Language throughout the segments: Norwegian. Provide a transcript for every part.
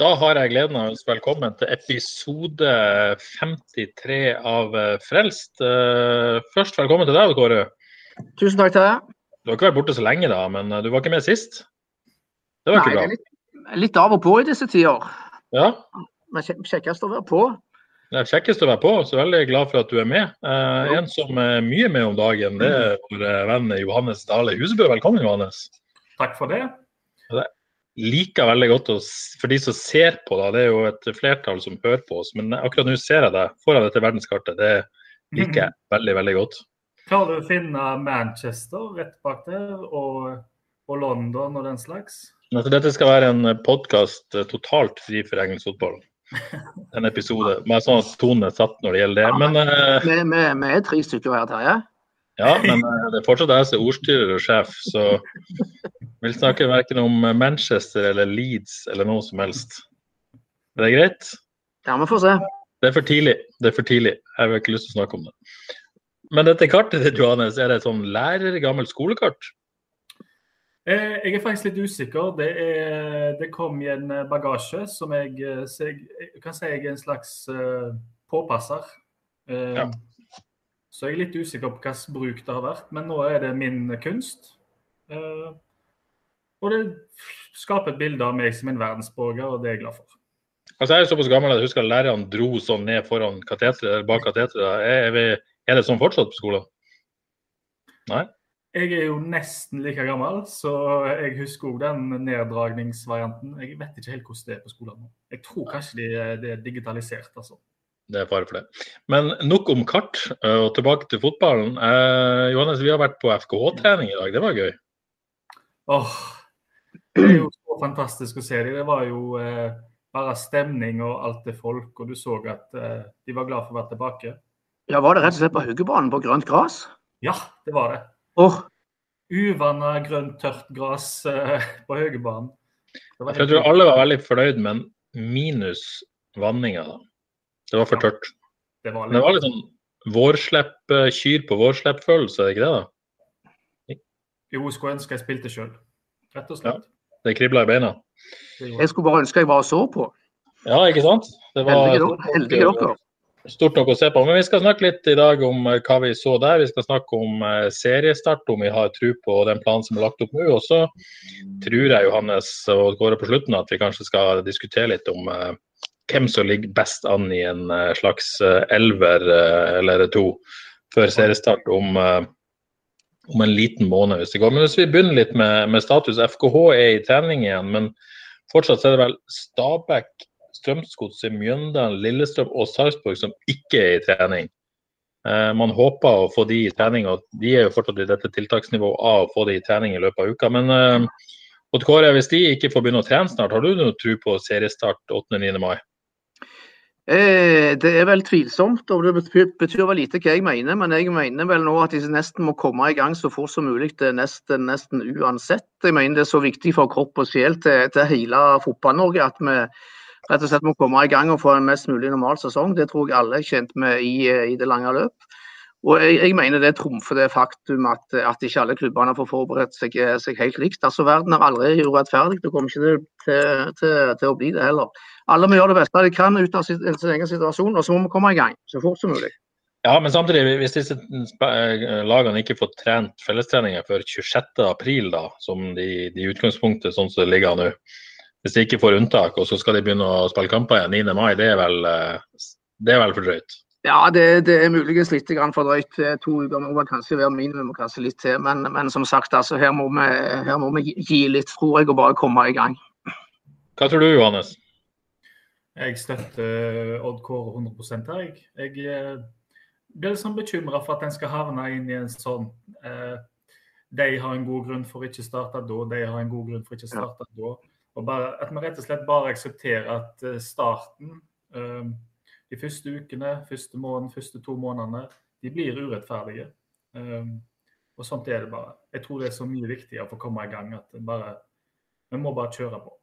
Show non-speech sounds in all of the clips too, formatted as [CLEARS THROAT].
Da har jeg gleden av å ønske velkommen til episode 53 av eh, Frelst. Eh, Først velkommen til deg, Kåre. Tusen takk til deg. Du har ikke vært borte så lenge, da, men eh, du var ikke med sist. Det var Nei, ikke det er litt, litt av og på i disse tider. Ja, Men kjekkest å være på. det er kjekkest å være på, så veldig glad for at du er med. Eh, en som er mye med om dagen, det er vår venn Johannes Dale Husebø. Velkommen, Johannes. Takk for det. Liker veldig godt å, for de som ser på, da, det er jo et flertall som hører på oss, men akkurat nå ser jeg deg foran dette verdenskartet. Det liker jeg veldig, veldig godt. Klarer du å finne Manchester rett bak der, og, og London og den slags? Altså, dette skal være en podkast totalt fri for engelsk fotball. [LAUGHS] En episode. Bare sånn at tonen er satt når det gjelder det. Men, eh, Vi, vi, vi er tre stykker her, Terje. ja, men eh, det er fortsatt jeg som er ordstyrer og sjef, så vil snakke verken om Manchester eller Leeds eller noe som helst. Er det greit? Ja, vi får se. Det er for tidlig. Det er for tidlig. Jeg har ikke lyst til å snakke om det. Men dette kartet ditt, Johannes, er det et sånn lærer, gammelt skolekart? Eh, jeg er faktisk litt usikker. Det, er, det kom i en eh, bagasje som jeg, jeg, jeg kan si jeg er en slags påpasser. Eh, Ja. Så jeg er litt usikker på hvilken bruk det har vært, men nå er det min kunst. Eh, og det skaper et bilde av meg som en verdensborger, og det er jeg glad for. Altså, jeg er såpass gammel at jeg husker at lærerne dro sånn ned foran kateteret, eller bak kateteret. Er, er, er det sånn fortsatt på skolen? Nei? Jeg er jo nesten like gammel, så jeg husker òg den neddragningsvarianten. Jeg vet ikke helt hvordan det er på skolen nå. Jeg tror kanskje det er digitalisert, altså. Det er fare for det. Men nok om kart, eh, og tilbake til fotballen. Eh, Johannes, vi har vært på FKH-trening i dag. Det var gøy. Åh, det er jo så fantastisk å se dem. Det var jo eh, bare stemning og alt det folk, og du så at eh, de var glad for å være tilbake. Ja, Var det rett og slett på huggebanen på grønt gress? Ja, det var det. Åh, Uvanna, grønt, tørt gress eh, på Høgebanen. Det var For jeg tror alle var veldig fornøyd, men minus vanninga. da. Det var for tørt. det var litt, det var litt sånn vårslepp, eh, kyr på vårslepp-følelse, er det ikke det? da? Jo, jeg skulle ønske jeg spilte sjøl, rett og slett. Det kribla i beina. Jeg skulle bare ønske jeg var og så på. Ja, ikke sant? Det var Heldige dere. Stort nok å se på. Men vi skal snakke litt i dag om eh, hva vi så der. Vi skal snakke om eh, seriestart, om vi har tro på den planen som er lagt opp nå. Og så tror jeg Johannes og Kåre på slutten at vi kanskje skal diskutere litt om eh, hvem som ligger best an i en eh, slags eh, elver eh, eller to før seriestart om, om en liten måned, hvis det går. Men hvis vi begynner litt med, med status. FKH er i trening igjen, men fortsatt er det vel Stabæk, Strømsgodset, Mjøndalen, Lillestrøm og Sarpsborg som ikke er i trening. Man håper å få de i trening, og de er jo fortsatt i dette tiltaksnivået av å få de i trening i løpet av uka. Men Odd Kåre, hvis de ikke får begynne å trene snart, har du noe tro på seriestart 8.-9. mai? Eh, det er vel tvilsomt, og det betyr, vel lite hva jeg mener. Men jeg mener vel nå at de nesten må komme i gang så fort som mulig. Det er nesten, nesten uansett. Jeg mener det er så viktig for kropp og sjel til, til hele Fotball-Norge at vi rett og slett må komme i gang og få en mest mulig normal sesong. Det tror jeg alle er kjent med i, i det lange løp. Og jeg, jeg mener det trumfer det faktum at, at ikke alle klubbene får forberedt seg, seg helt likt. Altså Verden er aldri urettferdig. Det kommer ikke til, til, til, å bli det heller. Alle må gjøre det beste de kan ut av sin, sin egen situasjon, og så må vi komme i gang så fort som mulig. Ja, men samtidig, hvis disse eh, lagene ikke får trent fellestreninger før 26.4, da, som de, i utgangspunktet sånn som det ligger nå, hvis de ikke får unntak, og så skal de begynne å spille kamper igjen 9. mai, det er vel, eh, det er vel for drøyt? Ja, det, det er muligens litt for drøyt. Eh, To uker må kanskje være minimum, og kanskje litt til. Men, men som sagt, altså, her, må vi, her må vi gi litt, tror jeg, og bare komme i gang. Hva tror du, Johannes? Jeg støtter Odd Kåre 100 her. Jeg, jeg eh, blir litt sånn bekymra for at en skal havne inn i en sånn eh, De har en god grunn for ikke å starte da, de har en god grunn for ikke å starte da. Og bare, at vi rett og slett bare aksepterer at eh, starten, eh, de første ukene, første måneden, første to månedene, de blir urettferdige. Um, og sånt er det bare. Jeg tror det er så mye viktigere for å komme i gang at bare, vi må bare kjøre på.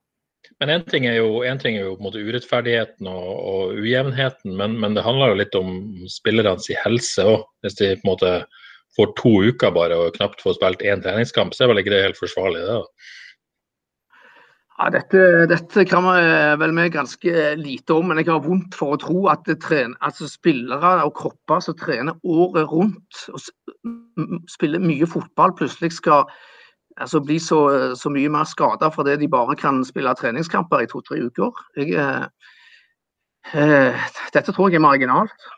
Men én ting er jo, en ting er jo på en måte urettferdigheten og, og ujevnheten, men, men, det handler jo litt om spillernes helse òg. Hvis de på en måte får to uker bare og knapt får spilt én treningskamp, så er vel ikke det helt forsvarlig? det da? Ja, dette, dette, kan vi vel med ganske lite om, men jeg har vondt for å tro at trener, altså spillere og kropper som trener året rundt og spiller mye fotball, plutselig skal altså, bli så, så, mye mer skada fordi de bare kan spille treningskamper i to-tre uker. Jeg, eh, eh, dette tror jeg er marginalt.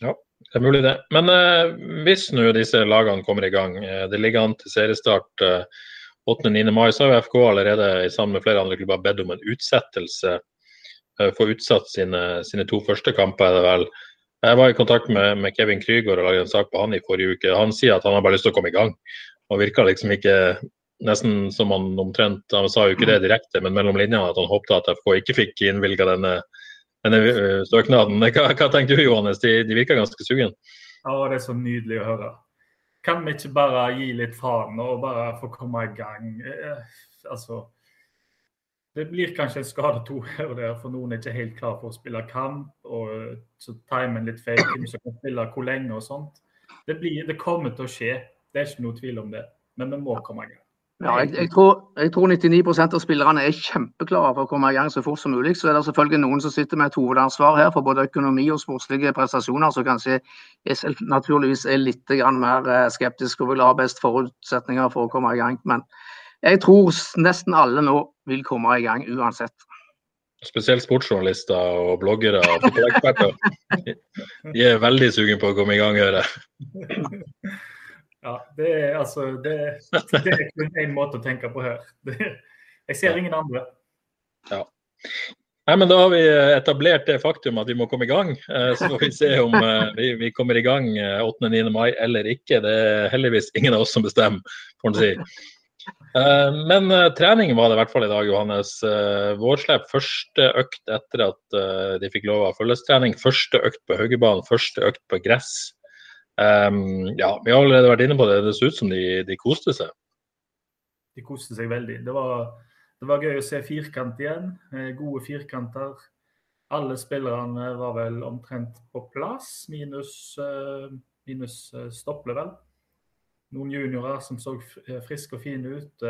Ja, det er mulig det. Men eh, hvis nå disse lagene kommer i gang, eh, det ligger an til seriestart. Eh, 8.-9. mai så har FK allerede sammen med flere andre klubber bedt om en utsettelse. Eh, få utsatt sine, sine, to første kamper, er det vel. Jeg var i kontakt med, med Kevin Krygård og lagde en sak på han i forrige uke. Han sier at han har bare lyst til å komme i gang. Og virka liksom ikke nesten som han omtrent Han sa jo ikke det direkte, men mellom linjene at han håpte at FK ikke fikk innvilga denne, denne eh, søknaden. Hva, hva tenker du Johannes? De, de virker ganske sugen? Ja, det er så nydelig å høre. Kan vi ikke bare gi litt faen og bare få komme i gang? Eh, altså Det blir kanskje en skade to her og der, for noen er ikke helt klar for å spille kamp. og Så timen litt feil, hvem som kan spille hvor lenge og sånt. Det, blir, det kommer til å skje, det er ikke noe tvil om det. Men vi må komme i gang. Ja, jeg, jeg, tror, jeg, tror, 99% av spillerne er kjempeklare for å komme i gang så fort som mulig. Så er det selvfølgelig noen som sitter med et hovedansvar her for både økonomi og sportslige prestasjoner, som kanskje er, naturligvis er litt mer skeptisk skeptiske og vil ha best forutsetninger for å komme i gang. Men jeg tror nesten alle nå vil komme i gang uansett. Spesielt sportsjournalister og bloggere og fotballeksperter. [LAUGHS] De er veldig sugen på å komme i gang, hører jeg. [LAUGHS] Ja, det er altså Det, det er kun én måte å tenke på her. Det, jeg ser ingen andre. Ja. Nei, men Da har vi etablert det faktum at vi må komme i gang. Eh, så får vi se om eh, vi, vi kommer i gang 8.-9. Eh, mai eller ikke. Det er heldigvis ingen av oss som bestemmer, får en si. Men trening var det i hvert fall i dag, Johannes. Vårslepp første økt etter at de fikk lov av følgestrening. Første økt på Haugebanen, første økt på gress. Um, ja, vi har allerede vært inne på det. Det så ut som de, de koste seg. De koste seg veldig. Det var, det var gøy å se firkant igjen. Eh, gode firkanter. Alle spillerne var vel omtrent på plass, minus, uh, minus Stople, vel. Noen juniorer som så friske og fine ut.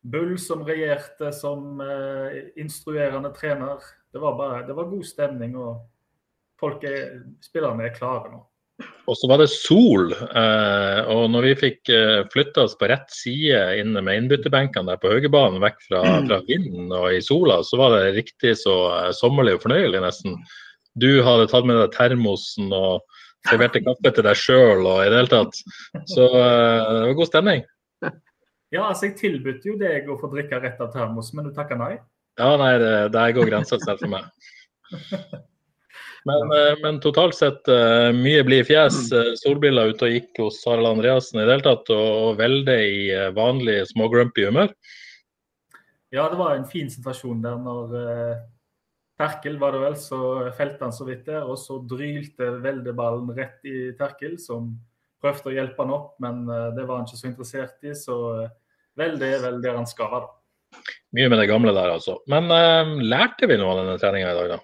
Bull som regjerte som instruerende trener. Det var, bare, det var god stemning, og folk er, spillerne er klare nå. Og så var det sol. Eh, og når vi fikk eh, flytta oss på rett side inne med innbytterbenkene der på Haugebanen, vekk fra, fra, vinden og i sola, så var det riktig så eh, sommerlig og fornøyelig nesten. Du hadde tatt med deg termosen og serverte kaffe til deg sjøl og i det hele tatt. Så eh, det var god stemning. [LAUGHS] Ja, altså jeg tilbød jo deg å få drikke rett av termos, men du takka nei? Ja, nei, det, der går grensa selv for meg. [LAUGHS] Men, eh, men, totalt sett eh, mye blid fjes. Mm. Eh, solbriller ute og gikk hos Harald Andreassen i det hele tatt, og velde i vanlig smågrumpy humør. Ja, det var en fin situasjon der når Terkel var det vel, så felte han så vidt der. Og så drylte veldeballen rett i Terkel, som prøvde å hjelpe han opp, men det var han ikke så interessert i. Så Velde er vel der han skal være. Mye med det gamle der, altså. Men eh, lærte vi noe av denne treninga i dag, da?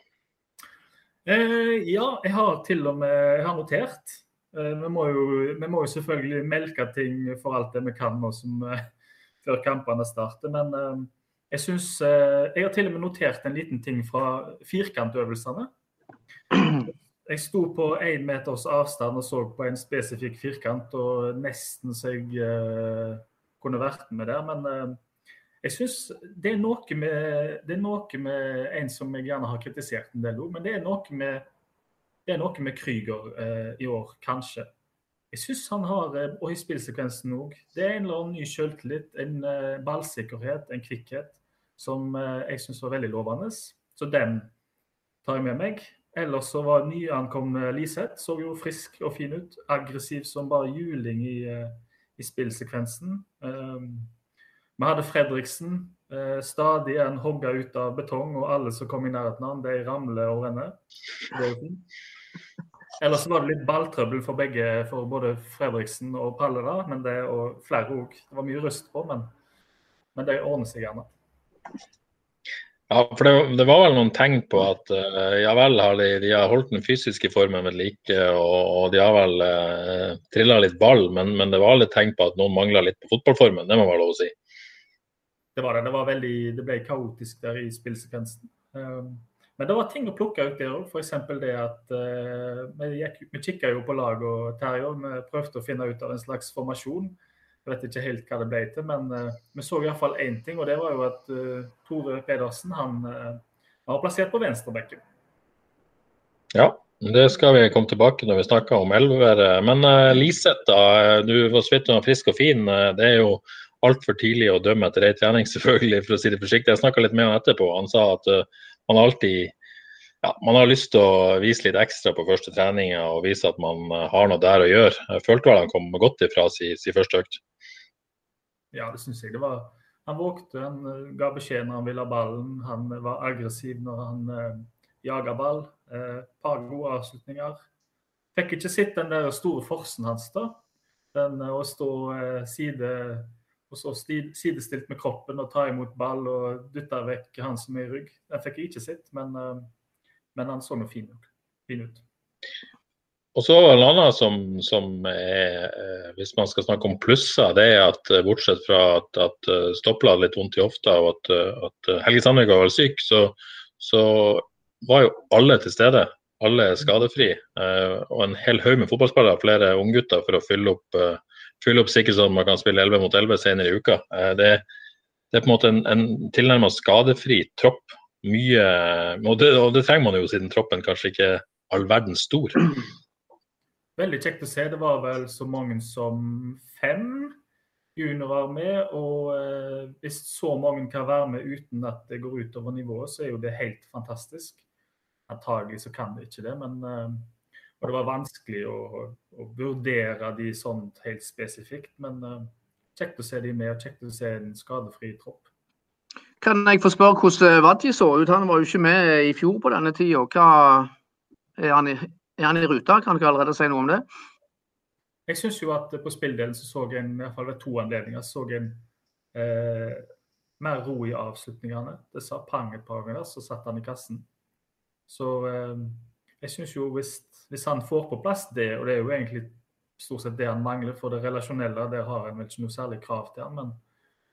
Eh, ja, jeg har til og med jeg har notert. Eh, vi, må jo, vi, må jo, selvfølgelig melke ting for alt det vi kan nå som, eh, før kampene starter. Men eh, jeg syns eh, Jeg har til og med notert en liten ting fra firkantøvelsene. [CLEARS THROAT] Jeg sto på én meters avstand og så på en spesifikk firkant, og nesten så jeg eh, kunne vært med der. Men jeg synes det er, noe med, det er noe med en som jeg gjerne har kritisert en del, men det er noe med, det er noe med Krüger eh, i år, kanskje. Jeg syns han har, eh, og i spillsekvensen òg, det er en eller annen ny selvtillit, en eh, ballsikkerhet, en kvikkhet, som eh, jeg syns var veldig lovende. Så den tar jeg med meg. Ellers så var nyankomne Liseth så jo frisk og fin ut. Aggressiv som bare juling i, i spillsekvensen. Um, vi hadde Fredriksen. Uh, stadig en hogga ut av betong, og alle som kom i nærheten av han, de ramler og renner. Er. Ellers var det litt balltrøbbel for begge, for både Fredriksen og Palle, da, men det, og flere òg. Det var mye rust på, men, men det ordner seg gjerne. Ja, for det, det, var vel noen tegn på at uh, ja vel har de, de, har holdt den fysiske formen ved like, og, og, de har vel uh, trilla litt ball, men, men, det var litt tegn på at noen mangla litt på fotballformen. Det må være lov å si. Det var det. Det, var veldig, det ble kaotisk der i spillsekvensen. Um, men det var ting å plukke ut der òg. F.eks. det at uh, vi, gikk, vi kikka jo på lag og Terje. og Vi prøvde å finne ut av en slags formasjon. Jeg vet ikke helt hva det ble til, men uh, vi så iallfall én ting. Og det var jo at uh, Tore Pedersen han, var plassert på venstrebekken. Ja, det skal vi komme tilbake når vi snakker om elver. Men Liseth, da. Du var så vidt frisk og fin. Det er jo altfor tidlig å dømme etter ei trening, [LAUGHS] selvfølgelig, for å si det forsiktig. Jeg snakka litt med han etterpå. Han sa at man alltid ja, man har lyst til å vise litt ekstra på første treninga og vise at man eh, har noe der å gjøre. Jeg følte vel han kom godt ifra sin si første økt. Ja, det syns jeg. Det var, han vågte, han eh, ga beskjed når han ville ha ballen. Han var aggressiv når han eh, jaga ball. Eh, par gode avslutninger. Fikk ikke sett den der store forsen hans, da. Den å stå eh, side og så sidestilt med kroppen og ta imot ball og dytte vekk han som er i rygg. Den fikk jeg ikke sett, men, eh, men han så nå fin, fin, ut. Og så En annen som, som er, eh, hvis man skal snakke om plusser, det er at eh, bortsett fra at, at Stopla hadde litt vondt i hofta og at, at Helge Sandvik var syk, så, så, var jo alle til stede. Alle skadefri. Og en hel haug med fotballspillere, flere unggutter, for å fylle opp fylle opp sikkert sånn at man kan spille 11 mot 11 senere i uka. Eh, det, det er på en måte en, en tilnærmet skadefri tropp. Mye, og det, og det, trenger man jo siden troppen kanskje ikke er all verden stor. [CLEARS THROAT] Veldig kjekt å se. Det var vel så mange som fem juniorer med. Og eh, hvis så mange kan være med uten at det går utover nivået, så er jo det helt fantastisk. Antagelig så kan det ikke det, men eh, og det var vanskelig å, å vurdere de sånn helt spesifikt. Men uh, kjekt å se de med, og kjekt å se en skadefri tropp. Kan jeg få spørre hvordan Wadji så ut? Han var jo ikke med i fjor på denne tida. Er, han i, er han i ruta? Kan du allerede si noe om det? Jeg syns jo at på spilldelen så så jeg en, i hvert fall ved to anledninger så en eh, mer ro i avslutningene. Det sa pang et par ganger, så satt han i kassen. Så eh, jeg syns jo hvis, hvis, han får på plass det, og det er jo egentlig stort sett det han mangler, for det relasjonelle der har han vel ikke noe særlig krav til han, men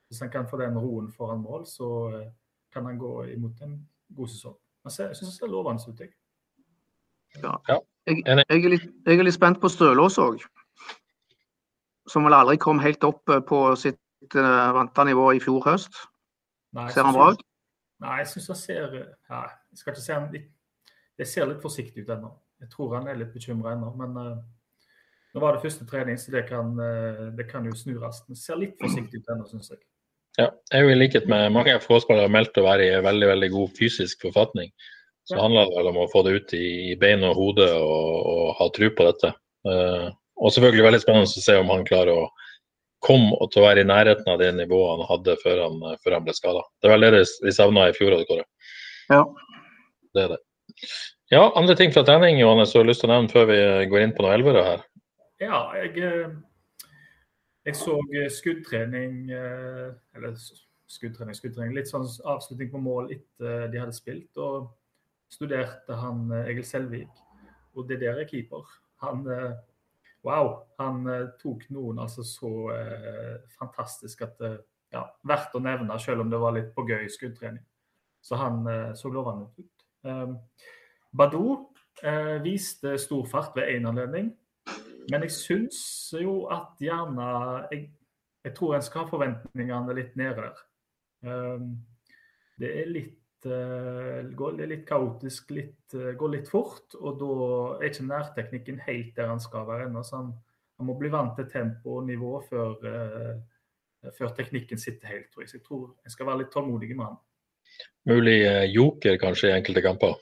hvis han kan få den roen foran mål, så eh, kan han gå imot en god sesong. Jeg syns det ser lovende ut, jeg. Ja. Jeg, jeg, er litt, jeg, er litt, spent på Stølås òg. Som vel aldri kom helt opp eh, på sitt uh, vante nivå i fjor høst. Nei, ser han bra ut? Nei, jeg syns han ser ja, Jeg skal ikke si han litt det ser litt forsiktig ut ennå. Jeg tror han er litt bekymra ennå. Men uh, nå var det første trening, så det kan, uh, det kan jo snurres. Det ser litt forsiktig ut ennå, syns jeg. Ja, jeg er jo i likhet med mange FK-spillere meldt å være i veldig veldig god fysisk forfatning. Så ja. handler det vel om å få det ut i, i bein og hode og, og ha tro på dette. Uh, og selvfølgelig veldig spennende å se om han klarer å komme til å være i nærheten av det nivået han hadde før han, før han ble skada. Det er vel det de savna i fjor. Ja. Det er det. Ja, andre ting fra trening Johannes, du har lyst til å nevne før vi går inn på noe elvere her? Ja, jeg, eh, jeg så eh, skuddtrening eh, Eller skuddtrening, skuddtrening. Litt sånn avslutning på mål etter de hadde spilt. Og studerte han Egil Selvik. Og det der er keeper. Han Wow. Han tok noen altså så fantastisk at det ja, verdt å nevne, selv om det var litt på gøy skuddtrening. Så han så lovende ut. Ehm, Badou eh, viste stor fart ved én anledning. Men jeg syns jo at gjerne jeg, jeg, tror en skal ha forventningene litt nede der. Ehm, det er litt uh, går, litt kaotisk, litt, uh, går litt fort. Og da er ikke nærteknikken helt der han skal være ennå. Så han, han, må bli vant til tempo og nivå før, før teknikken sitter helt. Tror jeg. Så jeg tror jeg skal være litt tålmodig med han. Mulig joker kanskje i enkelte kamper?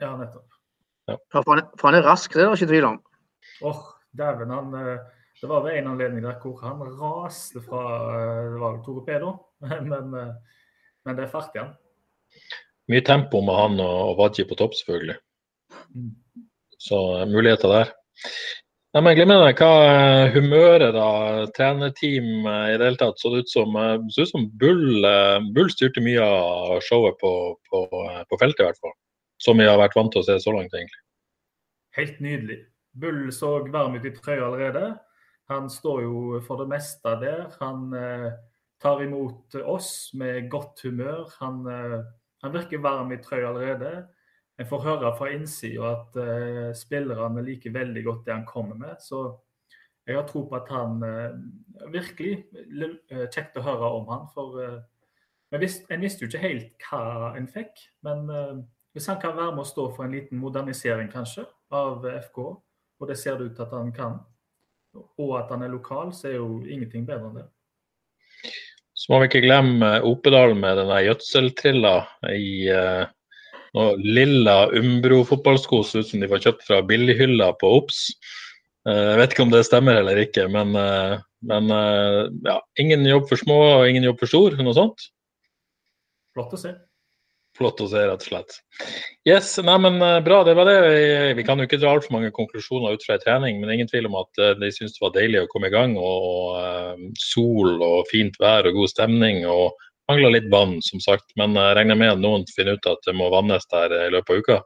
Ja, nettopp. Ja, for, han, er- for han er rask, det er det ikke tvil om. Åh, dæven. Han eh, Det var ved en anledning der hvor han raste fra eh, Det var torpedo, [LAUGHS] men, eh, men det er fart igjen. Mye tempo med han og, og Wadji på topp, selvfølgelig. Mm. Så eh, muligheter der. Nei, men Glimrende. Hva er humøret, da? Trenerteam eh, i det hele tatt? Så det ut som, eh, så ut som Bull, eh, Bull styrte mye av showet på, på, eh, på feltet, i hvert fall. Som vi har vært vant til å se så langt, egentlig. Helt nydelig. Bull så varm ut i trøya allerede. Han står jo for det meste der. Han eh, tar imot oss med godt humør. Han, eh, han virker varm i trøya allerede. En får høre fra innsida at uh, spillerne liker veldig godt det han kommer med. Så jeg har tro på at han uh, Virkelig uh, kjekt å høre om han. For en visste jo ikke helt hva en fikk. Men hvis han kan være med å stå for en liten modernisering, kanskje, av FK, og det ser det ut til at han kan, og at han er lokal, så er jo ingenting bedre enn det. Så må vi ikke glemme Opedal med den gjødseltrilla i noe lilla Umbro-fotballsko. Ser ut som de var kjøpt fra billighylla på Ops. Eh, jeg vet ikke om det stemmer eller ikke, men, eh, men eh, ja, ingen jobb for små og ingen jobb for stor. Noe sånt. Flott å se. Flott å se, rett og slett. Yes, nei, men Bra, det var det. Vi, kan jo ikke dra altfor mange konklusjoner ut fra en trening, men ingen tvil om at de syntes det var deilig å komme i gang. og og Sol og fint vær og god stemning. og Mangla litt vann, som sagt. Men jeg regner med at noen finner ut at det må vannes der i løpet av uka.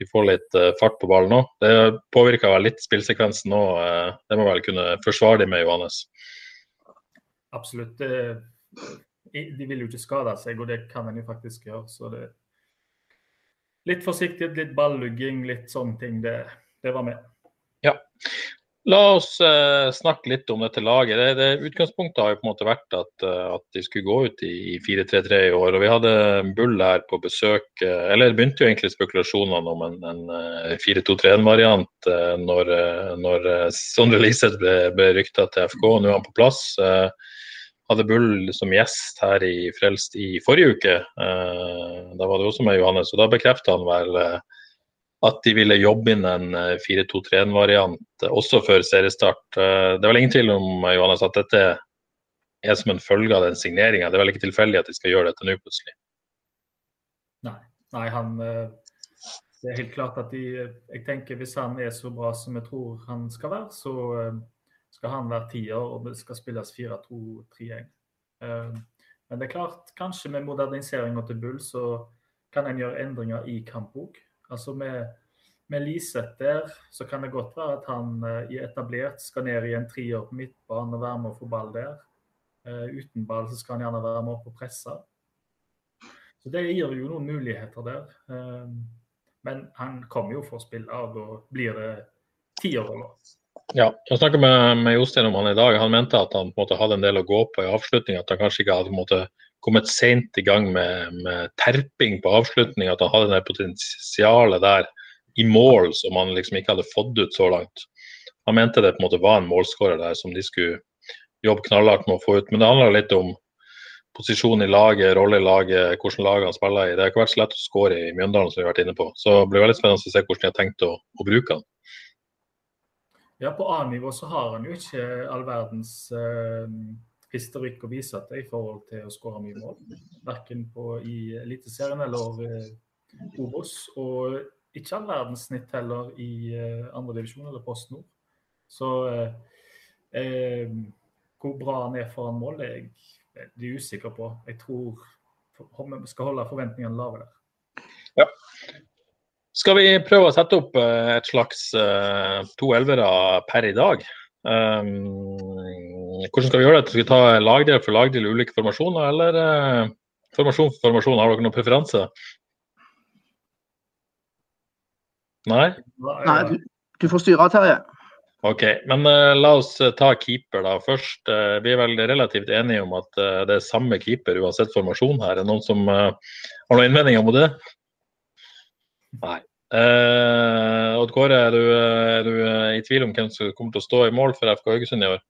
De får litt eh, fart på ballen òg. Det påvirker vel litt spillsekvensen òg. eh, det må vel kunne forsvare de med, Johannes. Absolutt. De vil jo ikke skade seg, og det kan en jo faktisk gjøre. Så det Litt forsiktighet, litt ballugging, litt sånne ting. Det, det var med. Ja. La oss eh, snakke litt om dette laget. Det, det Utgangspunktet har jo på en måte vært at, eh, at de skulle gå ut i, i 4-3-3 i år. og Vi hadde Bull her på besøk. Eh, eller det begynte jo egentlig spekulasjonene om en, en eh, 4-2-3-1-variant eh, når, når Sondre Liseth ble, ble rykta til FK. Nå er han på plass. Hadde Bull som gjest her i Frelst i forrige uke. Da var det også med Johannes, og da bekrefta han vel at de ville jobbe inn en eh, 4-2-3-1-variant eh, også før seriestart. Eh, Det er vel ingen tvil om eh, Johannes, at dette er som en følge av den signeringa. Det er vel ikke tilfeldig at de skal gjøre dette nå plutselig. Nei, nei han eh, Det er helt klart at de Jeg tenker hvis han er så bra som jeg tror han skal være, så eh, skal han være tier, og det skal spilles 4-2-3-1. Eh, Men det er klart, kanskje med moderniseringa til Bull, så kan en gjøre endringer i kampbok. Altså med, med Liseth der, så kan det godt være at han eh, i etablert skal ned i en trier på midtbanen og være med å få ball der. Eh, uten ball så skal han gjerne være med opp og presse. Så det gir jo noen muligheter der. Eh, Men han kommer jo for å spille og blir det tiårroller. Ja, jeg snakket med, med Jostein om han i dag. Han mente at han på en måte hadde en del å gå på i avslutning. At han kanskje ikke hadde på en måte, kommet sent i gang med, med terping på avslutning. At han hadde det potensialet der i mål som han liksom ikke hadde fått ut så langt. Han mente det på en måte var en målskårer der som de skulle jobbe knallhardt med å få ut. Men det handler litt om posisjon i laget, rolle i laget, hvordan lag han spiller i. Det har ikke vært så lett å skåre i Mjøndalen, som vi har vært inne på. Så det blir veldig spennende å se hvordan de har tenkt å, å bruke han. Ja, på A-nivå så har han jo ikke all verdens eh, historikk å vise til i forhold til å skåre mye mål. Verken i Eliteserien eller eh, Obos. Og ikke all verdens snitt heller i andre andredivisjon eller Post Nord. Så eh, eh, hvor bra han er foran mål, er jeg veldig usikker på. Jeg tror vi skal holde forventningene lave der. Ja. Skal vi prøve å sette opp eh, et slags eh, to elvere per i dag? Um, hvordan skal vi gjøre det? Skal vi ta lagdel for lagdel i ulike formasjoner, eller eh, formasjon for formasjon? Har dere noen preferanse? Nei? Nei, du, du får styre, Terje. OK. Men eh, la oss eh, ta keeper, da. Først, eh, vi er vel relativt enige om at eh, det er samme keeper uansett formasjon her. Er det noen som eh, har noen innvendinger mot det? Nei. Eh, Odd Kåre, er du, er du i tvil om hvem som kommer til å stå i mål for FK Haugesund i år?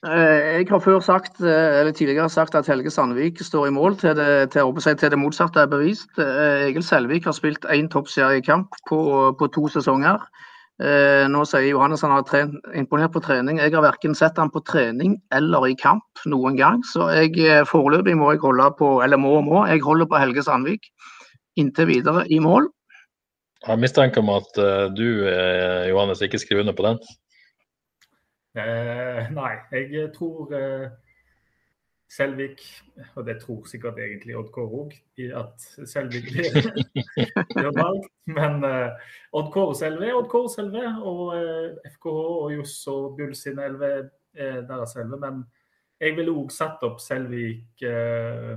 Jeg har før sagt, eller tidligere sagt at Helge Sandvik står i mål til det, til, til det motsatte er bevist. Egil Selvik har spilt én toppseriekamp på, på to sesonger. Nå sier Johannes han har trent, imponert på trening. Jeg har verken sett han på trening eller i kamp noen gang. Så jeg foreløpig må jeg holde på, eller må og må, jeg holder på Helge Sandvik inntil videre i mål. Jeg mistenker om at du, Johannes, ikke skriver under på den? Eh, nei, jeg tror eh, Selvik, og det tror sikkert egentlig Odd Kåre òg, at Selvik [LAUGHS] blir valgt. Men eh, Odd Kåre Selve er Odd Kåre Selve, og eh, FKH og Johs og Bull sin elve er deres elve. Men jeg ville òg satt opp Selvik eh,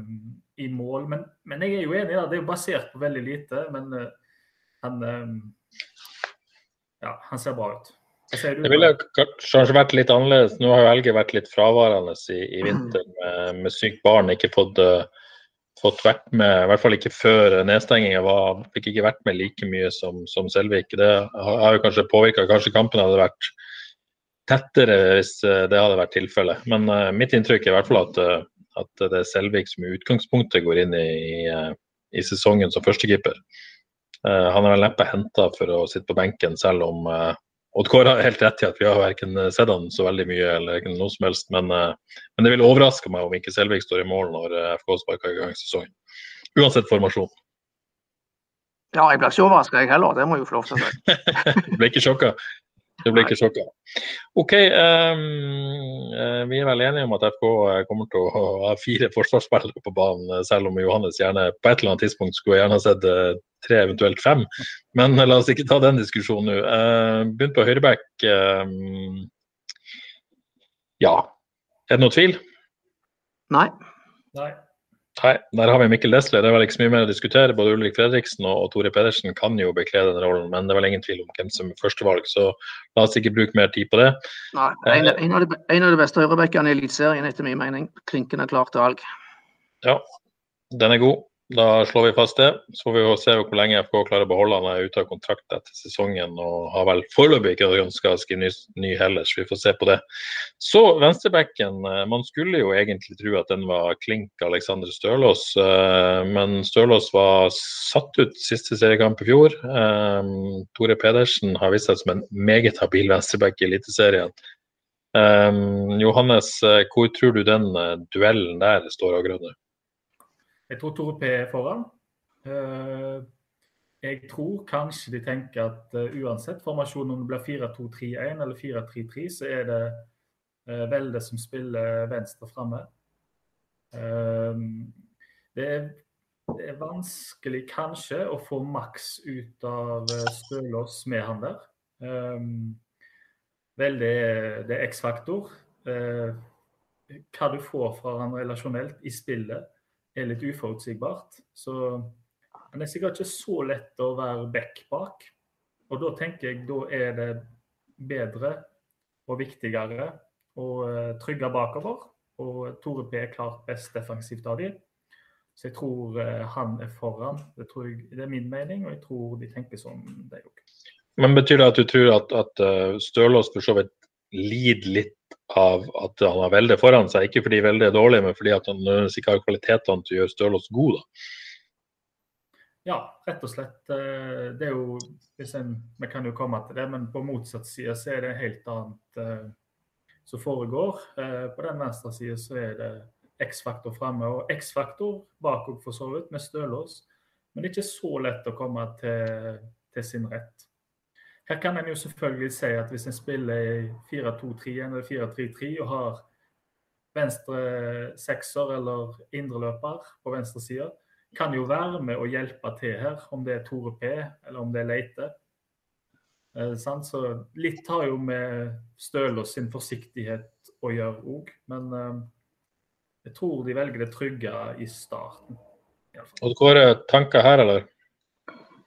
i mål. Men, men, jeg er jo enig, da. det er jo basert på veldig lite. Men eh, han, ja, han ser bra ut. Det ville kanskje vært litt annerledes. Nå har jo Helge vært litt fraværende i, i vinter med, med, sykt barn. Ikke fått, uh, fått, vært med, i hvert fall ikke før nedstenginga. Fikk ikke vært med like mye som, som Selvik. Det har jo kanskje påvirka. Kanskje kampen hadde vært tettere hvis uh, det hadde vært tilfellet. Men uh, mitt inntrykk er i hvert fall at, at det er Selvik som i utgangspunktet går inn i, i, i sesongen som førstekeeper. han er vel neppe henta for å sitte på benken, selv om Odd Kåre har helt rett i at vi har verken sett han så veldig mye eller noe som helst. Men, eh, men det vil overraske meg om ikke Selvik står i mål når eh, FK sparker i gang sesongen. Uansett formasjon. Ja, jeg blir ikke overraska jeg heller, det må jeg jo få lov til å si. [LAUGHS] ble ikke sjokka? Du blir ikke sjokka. OK, um, vi er vel enige om at FK kommer til å ha fire forsvarsspillere på banen, selv om Johannes gjerne på et eller annet tidspunkt skulle gjerne sett tre, eventuelt fem. Men la oss ikke ta den diskusjonen nå. Uh, Begynt på høyreback. Uh, ja, er det noe tvil? Nei. Nei. Nei, der har vi Mikkel Desle. Det er vel ikke så mye mer å diskutere. Både Ulrik Fredriksen og, Tore Pedersen kan jo bekle den rollen, men det er vel ingen tvil om hvem som er førstevalg, så la oss ikke bruke mer tid på det. Nei, En, eh, en, av, de, en av de beste høyrebackene i Eliteserien, etter min mening. Klinkende klart valg. Ja, den er god. Da slår vi fast det. Så får vi se hvor lenge FK klarer å beholde han. er ute av kontrakt etter sesongen og har vel foreløpig ikke ønska å skrive ny, ny heller, så vi får se på det. Så venstrebekken. Eh, man skulle jo egentlig tro at den var klink Alexander Stølås, eh, men Stølås var satt ut siste seriekamp i fjor. Eh, Tore Pedersen har vist seg som en meget habil venstreback i Eliteserien. Johannes, hvor tror du den duellen der står av grønner? Jeg tror Tore P er foran. Eh, jeg tror kanskje de tenker at uh, uansett formasjon, om det blir 4-2-3-1 eller 4-3-3, så er det uh, Velde som spiller venstre framme. Det, det, er vanskelig kanskje å få maks ut av Stølås med han der. Veldig er, det er X-faktor. hva du får fra han relasjonelt i spillet er litt uforutsigbart. Så han er sikkert ikke så lett å være back bak. Og da tenker jeg da er det bedre og viktigere å eh, trygge bakover. Og Tore P er klart best defensivt av dem. Så jeg tror eh, han er foran. Det, jeg, det, er min mening, og jeg tror de tenker sånn, de òg. Men betyr det at du tror at, at eh, Stølås for så vidt lider litt av at han har Velde foran seg. Ikke fordi Velde er dårlig, men fordi han ikke har kvalitetene til å gjøre Stølås god. da. Ja, rett og slett. Eh, det er jo, en, Vi kan jo komme til det, men på motsatt side så er det helt annet uh, som foregår. På den venstre side så er det X-faktor fremme og X-faktor bakover for så vidt, med Stølås. Men det er ikke så lett å komme til, til sin rett. Her kan en jo selvfølgelig si at hvis en spiller i 4-2-3 eller 4-3-3 og har venstre sekser eller indreløper på venstre side, kan jo være med å hjelpe til her, om det er Tore P eller om det er Leite. Så litt har jo med Stølås sin forsiktighet å gjøre òg, men eh, jeg tror de velger det trygge i starten. Og Kåre, tanker her, eller?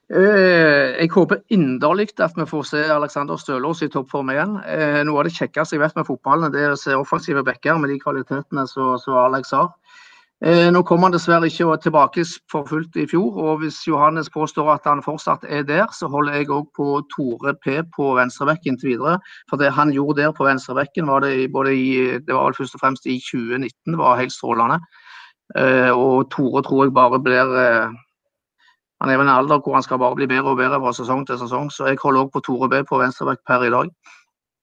Eh, jeg håper inderlig at vi får se Alexander Stølås i toppform igjen. Eh, noe av det kjekkeste jeg vet med fotballen, det er å se offensive backer med de kvalitetene som Alex har. Eh, nå kom han dessverre ikke tilbake for fullt i fjor, og hvis Johannes påstår at han fortsatt er der, så holder jeg òg på Tore P på venstrebekken til videre. For det han gjorde der på venstrebekken, var det både i Det var vel først og fremst i 2019, var helt strålende. Og Tore tror jeg bare blir Han er i en alder hvor han skal bare bli bedre og bedre fra sesong til sesong, så jeg holder òg på Tore B på venstreback per i dag.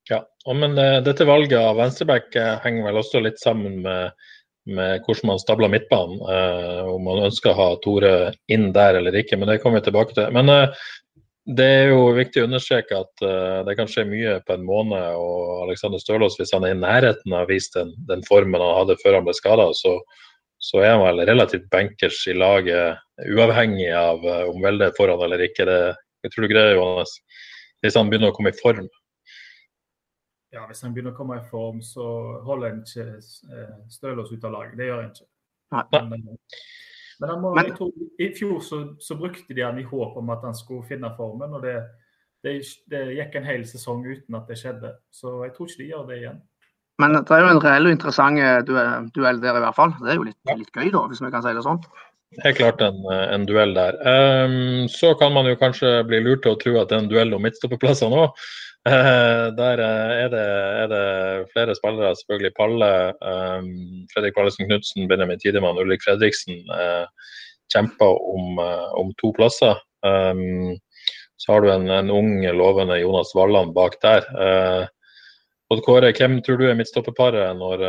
Ja, men uh, dette valget av venstreback uh, henger vel også litt sammen med med hvordan man stabler midtbanen. Uh, om man ønsker å ha Tore inn der eller ikke, men det kommer vi tilbake til. Men uh, det er jo viktig å understreke at uh, det kan skje mye på en måned. Og Alexander Stølås, hvis han er i nærheten av å vise den, den, formen han hadde før han ble skada, så, så, er han vel relativt bankers i laget, uavhengig av om Velde er foran eller ikke. Det, jeg tror du greier, Johannes. Hvis han begynner å komme i form ja, hvis han begynner å komme i form, så holder han ikke eh, Stølås ut av laget. Det gjør han ikke. Men, eh, men, må, men tror, i fjor så, så, brukte de han i håp om at han skulle finne formen. og det, det, det, gikk en hel sesong uten at det skjedde. Så jeg tror ikke de gjør det igjen. Men det er jo en reell og interessant eh, duell der i hvert fall. Det er jo litt, litt gøy, da, hvis vi kan si det sånn. Helt klart en, en duell der. Um, så kan man jo kanskje bli lurt til å tro at det er en duell om midtstopperplassene òg. Uh, der uh, er, det, er, det, flere spillere, selvfølgelig Palle. Um, Fredrik Pallesen Knutsen, Benjamin Tidemann, Ulrik Fredriksen uh, kjemper om, om, to plasser. Um, så har du en, en ung, lovende Jonas Walland bak der. Odd Kåre, hvem tror du er midtstopperparet når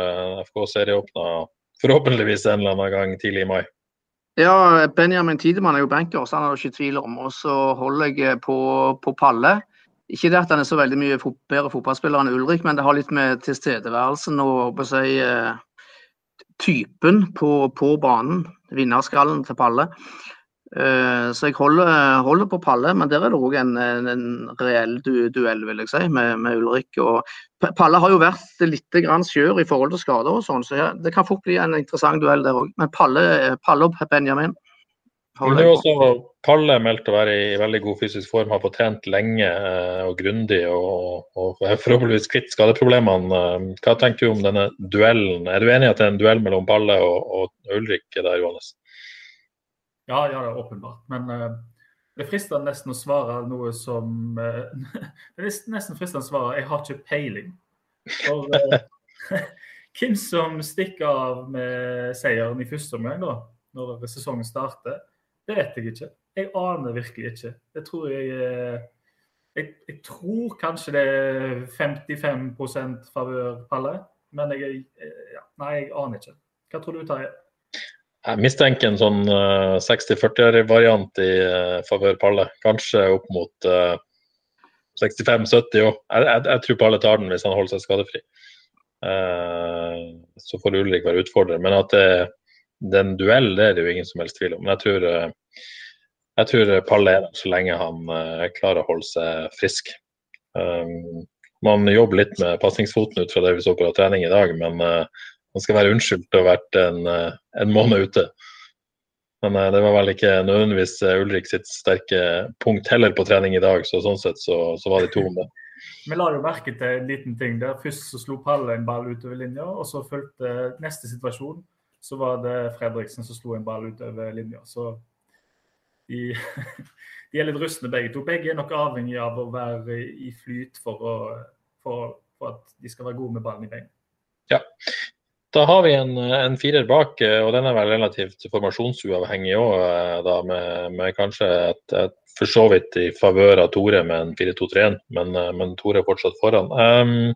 FK serieåpner forhåpentligvis en eller annen gang tidlig i mai? Ja, Benjamin Tidemann er jo banker, så han det ikke tvil om. Og så holder jeg på, på Palle. Ikke det at han er så veldig mye bedre fotballspiller enn Ulrik, men det har litt med tilstedeværelsen og si, eh, typen på, på, banen. Vinnerskallen til Palle. Uh, så jeg holder, holder, på Palle, men der er det òg en, en, reell du, duell, vil jeg si, med, med, Ulrik. Og Palle har jo vært litt skjør i forhold til skader og sånn, så det kan fort bli en interessant duell der òg. Men Palle, Palle og Benjamin men det er også Palle meldt å være i veldig god fysisk form, har fått trent lenge eh, og grundig og, og forhåpentligvis kvitt skadeproblemene. Eh, hva tenker du om denne duellen? Er du enig i at det er en duell mellom Palle og, og Ulrik der, Johannes? Ja, ja, det er åpenbart. Men uh, det frister nesten å svare noe som uh, [LAUGHS] Det er nesten fristende å svare 'jeg har ikke peiling'. For uh, [LAUGHS] hvem som stikker av med seieren i første omgang, da, når sesongen starter, det vet jeg ikke. Jeg aner virkelig ikke. Jeg tror jeg jeg, jeg, tror kanskje det er 55% favør Palle, men jeg, ja, nei, jeg aner ikke. Hva tror du, Terje? Jeg mistenker en sånn uh, 60-40-variant i uh, favør Palle. Kanskje opp mot uh, 65-70 òg. Jeg, jeg, jeg, tror Palle tar den hvis han holder seg skadefri. Så får Ulrik være utfordrer. Men at det, det er en duell, det er det jo ingen som helst tvil om. Men jeg tror, eh, jeg tror Palle er der så lenge han klarer å holde seg frisk. Man jobber litt med pasningsfoten ut fra det vi så på trening i dag, men man skal være unnskyldt ha vært en, uh, en måned ute. Men det var vel ikke nødvendigvis Ulrik sitt sterke punkt heller på trening i dag, så sånn sett så, så var de to om det. [LAUGHS] Vi la jo merke til en liten ting der. Først så slo Palle en ball utover linja, og så fulgte neste situasjon så var det Fredriksen som slo en ball utover linja. Så de, [LAUGHS] de, er litt rustne begge to. Begge er nok avhengig av å være i flyt for, å, for, for at de skal være gode med ballen i beina. Ja. Da har vi en, en, firer bak, og den er vel relativt formasjonsuavhengig òg, med, med, kanskje et, et for så vidt i favør av Tore med en 4-2-3-1, men, men, Tore er fortsatt foran. Um,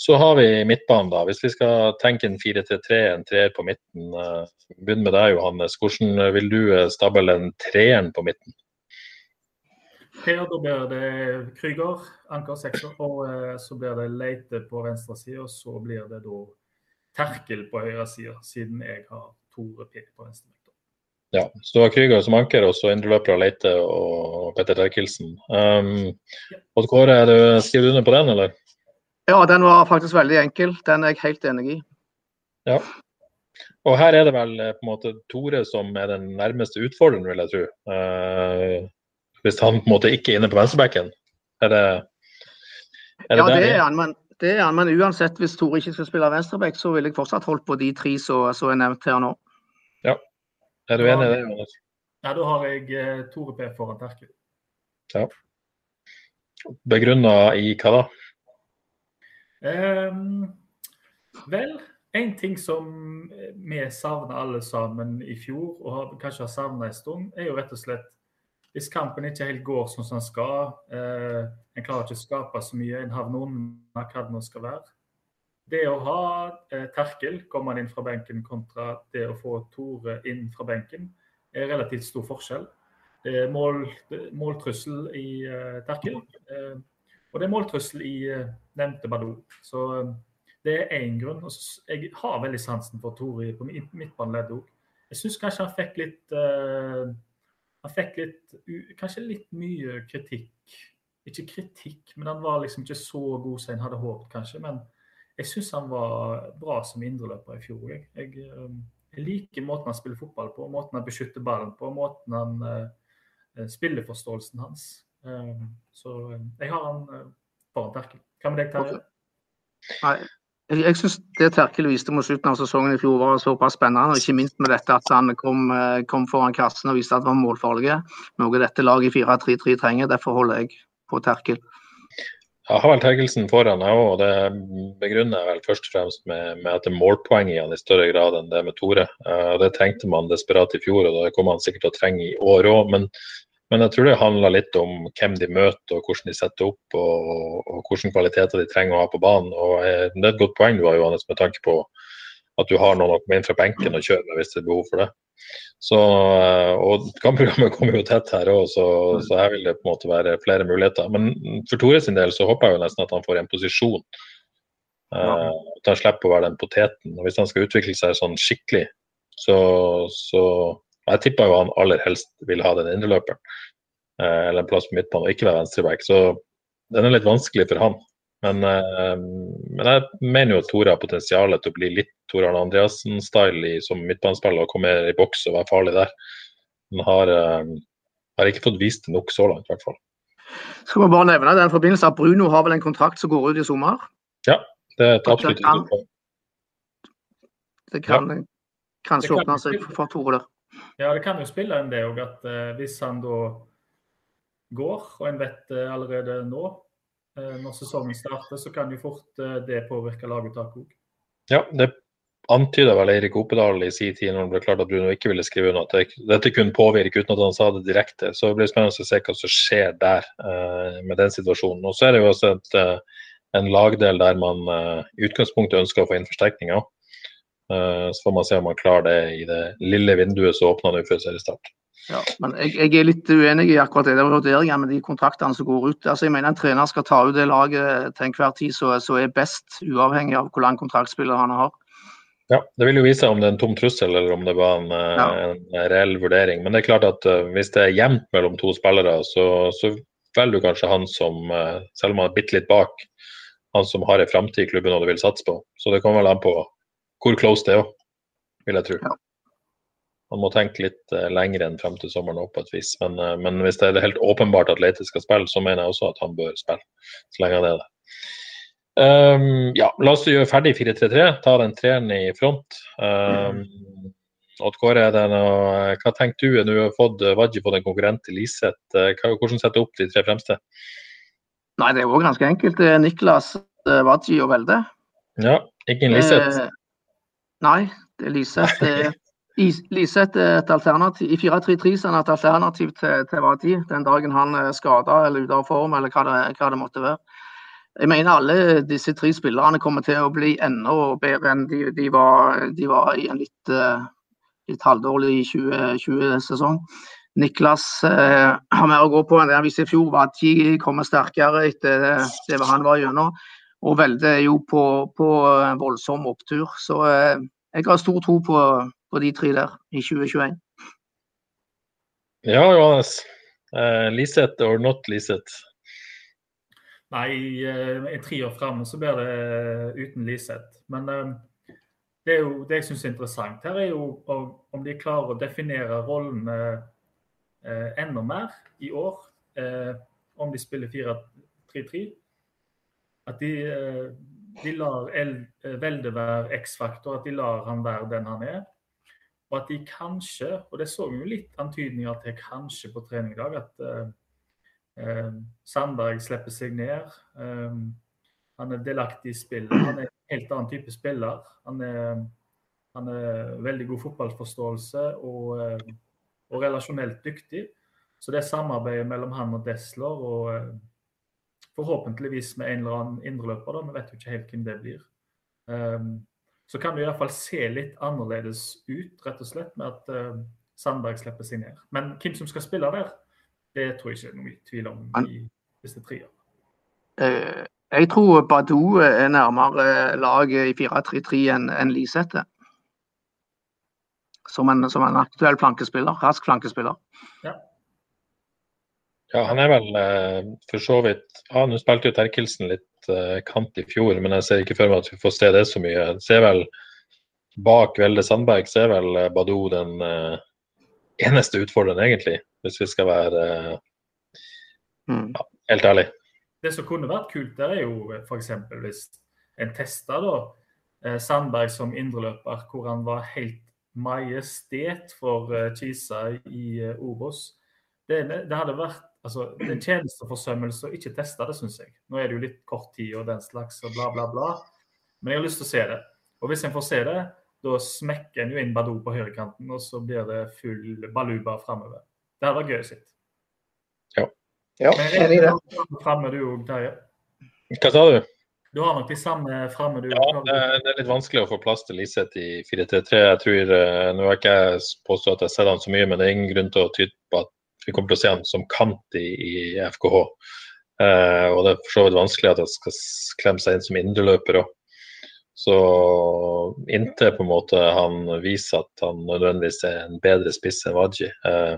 så har vi midtbanen, da. Hvis vi skal tenke en 4-3-3, en treer på midten. Uh, begynn med deg, Johannes. Hvordan vil du eh, stable en treeren på midten? Her da blir det Krüger, anker sekser, og uh, så blir det Leite på venstre side. Og så blir det da Terkel på høyre side, siden jeg har Tore P på venstre. Ja, så du har Krüger som anker, og så indreløpere Leite og Petter Terkelsen. Um, Odd Kåre, skriver du under på den, eller? Ja, den var faktisk veldig enkel. Den er jeg helt enig i. Ja. Og her er det vel eh, på en måte Tore som er den nærmeste utfordreren, vil jeg tro. Uh, hvis han på en måte ikke er inne på venstrebacken. Er det, er det Ja, det er han. Men, det er han, men uansett, hvis Tore ikke skal spille venstreback, så vil jeg fortsatt holdt på de tre som er nevnt her nå. Ja. Er du enig i det? Jonas? Ja, da har jeg eh, Tore P foran Terkel. Ja. Begrunna i hva da? Um, vel, en ting som vi savna alle sammen i fjor, og har, kanskje har savna en stund, er jo rett og slett hvis kampen ikke helt går som den skal, eh, en klarer ikke å skape så mye, en havner under hva det nå skal være. Det å ha eh, Terkel komme inn fra benken kontra det å få Tore inn fra benken, er relativt stor forskjell. Det er mål, måltrussel i eh, Terkel, eh, og det er måltrussel i eh, nevnte Badou. Så eh, det er én grunn. Og jeg har veldig sansen for Tore på midt- midtbaneleddet òg. Jeg syns kanskje han fikk litt eh, Han fikk litt Kanskje litt mye kritikk. Ikke kritikk, men han var liksom ikke så god som en hadde håpet, kanskje. Men jeg syns han var bra som indreløper i fjor. Jeg, jeg, eh, jeg liker måten han spiller fotball på, måten han beskytter ballen på, måten han spiller spilleforståelsen hans. Eh, så eh, jeg har han uh, foran Terkel. Hva med deg, Terje? Jeg, jeg syns det Terkel viste mot slutten av sesongen i fjor var såpass spennende. og Ikke minst med dette at han kom, eh, kom foran kassen og viste at han var målfarlig. Noe dette laget i 4-3-3 trenger. Derfor holder jeg på Terkel. Jeg har vel Terkelsen foran, jeg òg. Det begrunner jeg vel først og fremst med, med at det er målpoeng i han i større grad enn det med Tore. Eh, Det trengte man desperat i fjor, og det kommer han sikkert til å trenge i år òg. Men, men jeg tror det handler litt om hvem de møter og hvordan de setter opp og, og hvilke kvaliteter de trenger å ha på banen. Og eh, Det er et godt poeng du har, Johannes, med tanke på at du har noen å komme inn fra benken og kjøre med hvis det er behov for det. Så, eh, og Kampprogrammet [LAUGHS] kommer jo tett her òg, så, så her vil det på en måte være flere muligheter. Men for Tore sin del så håper jeg jo nesten at han får en posisjon. Eh, at han slipper å være den poteten. Og Hvis han skal utvikle seg sånn skikkelig, så, så Jeg tipper jo han aller helst vil ha den indreløperen. Eh, eller en plass på midtbanen, og ikke være venstreback. Så den er litt vanskelig for han. Men, eh, men jeg mener jo at Tore har potensial til å bli litt Tore Arne Andreassen-style som midtbanespiller og komme i boks og være farlig der. Han har, eh, har ikke fått vist det nok så langt, i hvert fall. Skal vi bare nevne den forbindelse at Bruno har vel en kontrakt som går ut i sommer. Ja, det er et absolutt Det kan- et. Det kan kanskje åpne seg for Tore der. Ja, det kan jo spille en det òg, at eh, hvis han da går, og en vet det allerede nå, eh, når sesongen starter, så kan jo fort eh, det påvirke laguttaket òg. Ja, det antyda vel Eirik Opedal i sin tid når det ble klart at Bruno ikke ville skrive under. At det, dette kunne påvirke uten at han sa det direkte. Så det blir spennende å se hva som skjer der eh, med den situasjonen. Og så er det jo også et, eh, en lagdel der man eh, i utgangspunktet ønsker å få inn forsterkninger. Eh, så får man se om man klarer det i det lille vinduet som åpner nå før seriestart. Ja, men jeg, jeg er litt uenig i akkurat det der vurderingen med de kontraktene som går ut. Altså, jeg mener En trener skal ta ut det laget til enhver tid som er best, uavhengig av hvor lang kontraktspiller han har. Ja, Det vil jo vise om det er en tom trussel eller om det var en, eh, Ja. en reell vurdering. Men det er klart at eh, hvis det er jevnt mellom to spillere, så, så velger du kanskje han som, selv om han er bitte litt bak, han som har en framtid i klubben og du vil satse på. Så det kommer vel an på hvor close det er òg, vil jeg tro. Ja. Man må tenke litt uh, lenger enn frem til sommeren på et vis. Men, uh, men hvis det er helt åpenbart at Leite skal spille, så mener jeg også at han bør spille, så lenge han er det. Um, ja, la oss gjøre ferdig 4-3-3. Ta den treeren i front. Um, Odd Kåre, det noe, hva tenker du? Du har fått Wadji fått en konkurrent til Liseth. Eh, Hvordan setter du opp de tre fremste? Nei, det er òg ganske enkelt. Det Niklas Vadji Wadji og Velde. Ja, ingen Liseth. Eh, nei, det Liseth. Er Liseth [LAUGHS] er et alternativ. I 4-3-3 er han et alternativ til, til Wadji den dagen han er skada eller ute av form, eller hva det, hva det måtte være. Jeg mener alle disse tre spillerne kommer til å bli enda bedre enn de, de, var, de var i en litt, eh, litt halvdårlig 2020-sesong. Niklas eh, har mer å gå på enn det han viste i fjor. Wadji kommer sterkere etter det han var gjennom. Og Velde er jo på, på en voldsom opptur. Så eh, jeg har stor tro på, på de tre der i 2021. Ja, Johannes. Eh, Liseth or not Liseth? Nei, eh, i tre år fram så blir det eh, uten Liseth. Men eh, det, er jo, det jeg syns er interessant her, er jo om om de klarer å definere rollene eh, enda mer i år. Eh, om de spiller 4-3-3. At de, eh, de lar El, eh, Velde være X-faktor, at de lar han være den han er. og at de kanskje, og det så vi jo litt antydninger til kanskje på trening i dag, at uh, uh, Sandberg slipper seg ned. Um, han er delaktig i spillet. Han er en helt annen type spiller. Han er, han er veldig god fotballforståelse og, og, relasjonelt dyktig. Så det samarbeidet mellom han og Desler, og forhåpentligvis med en eller annen indreløper, vi vet jo ikke helt hvem det blir. Um, så kan det i hvert fall se litt annerledes ut, rett og slett, med at uh, Sandberg slipper seg ned. Men hvem som skal spille der, det tror jeg ikke er noe tvil om i disse tre. Uh, jeg tror Badou er nærmere laget i 4-3-3 enn en Lisette. Som en, som en, aktuell flankespiller. Rask flankespiller. Ja. Ja, han er vel eh, for så vidt ja, Nå spilte jo Terkelsen litt eh, kant i fjor, men jeg ser ikke for meg at vi får se det så mye. Jeg ser vel Bak Velde Sandberg så er vel eh, Badou den eh, eneste utfordreren, egentlig. Hvis vi skal være mm. ja, helt ærlig. Det som kunne vært kult, der er jo f.eks. hvis en testa da, Sandberg som indreløper, hvor han var helt majestet for Kisa i Obos. Det, det, hadde vært altså, det er tjenesteforsømmelse å ikke teste det, syns jeg. Nå er det jo litt kort tid og den slags og bla, bla, bla. Men jeg har lyst til å se det. Og hvis en får se det, da smekker en jo inn Badou på høyrekanten, og så blir det full baluba framover. Det hadde vært gøy å se. Ja. ja enig i det. Framme du òg, Terje. Hva sa du? Du har nok de samme framme, du Ja, det er litt vanskelig å få plass til Liseth i 4-3-3. Jeg tror, eh, Nå har ikke påstått at jeg har sett han så mye, men det er ingen grunn til å tyde på at vi kommer til å se han som kant i, i FKH. Eh, og det er for så vidt vanskelig at han skal klemme seg inn som indreløper òg. Så inntil på en måte han viser at han nødvendigvis er en bedre spiss enn Wadji. Eh,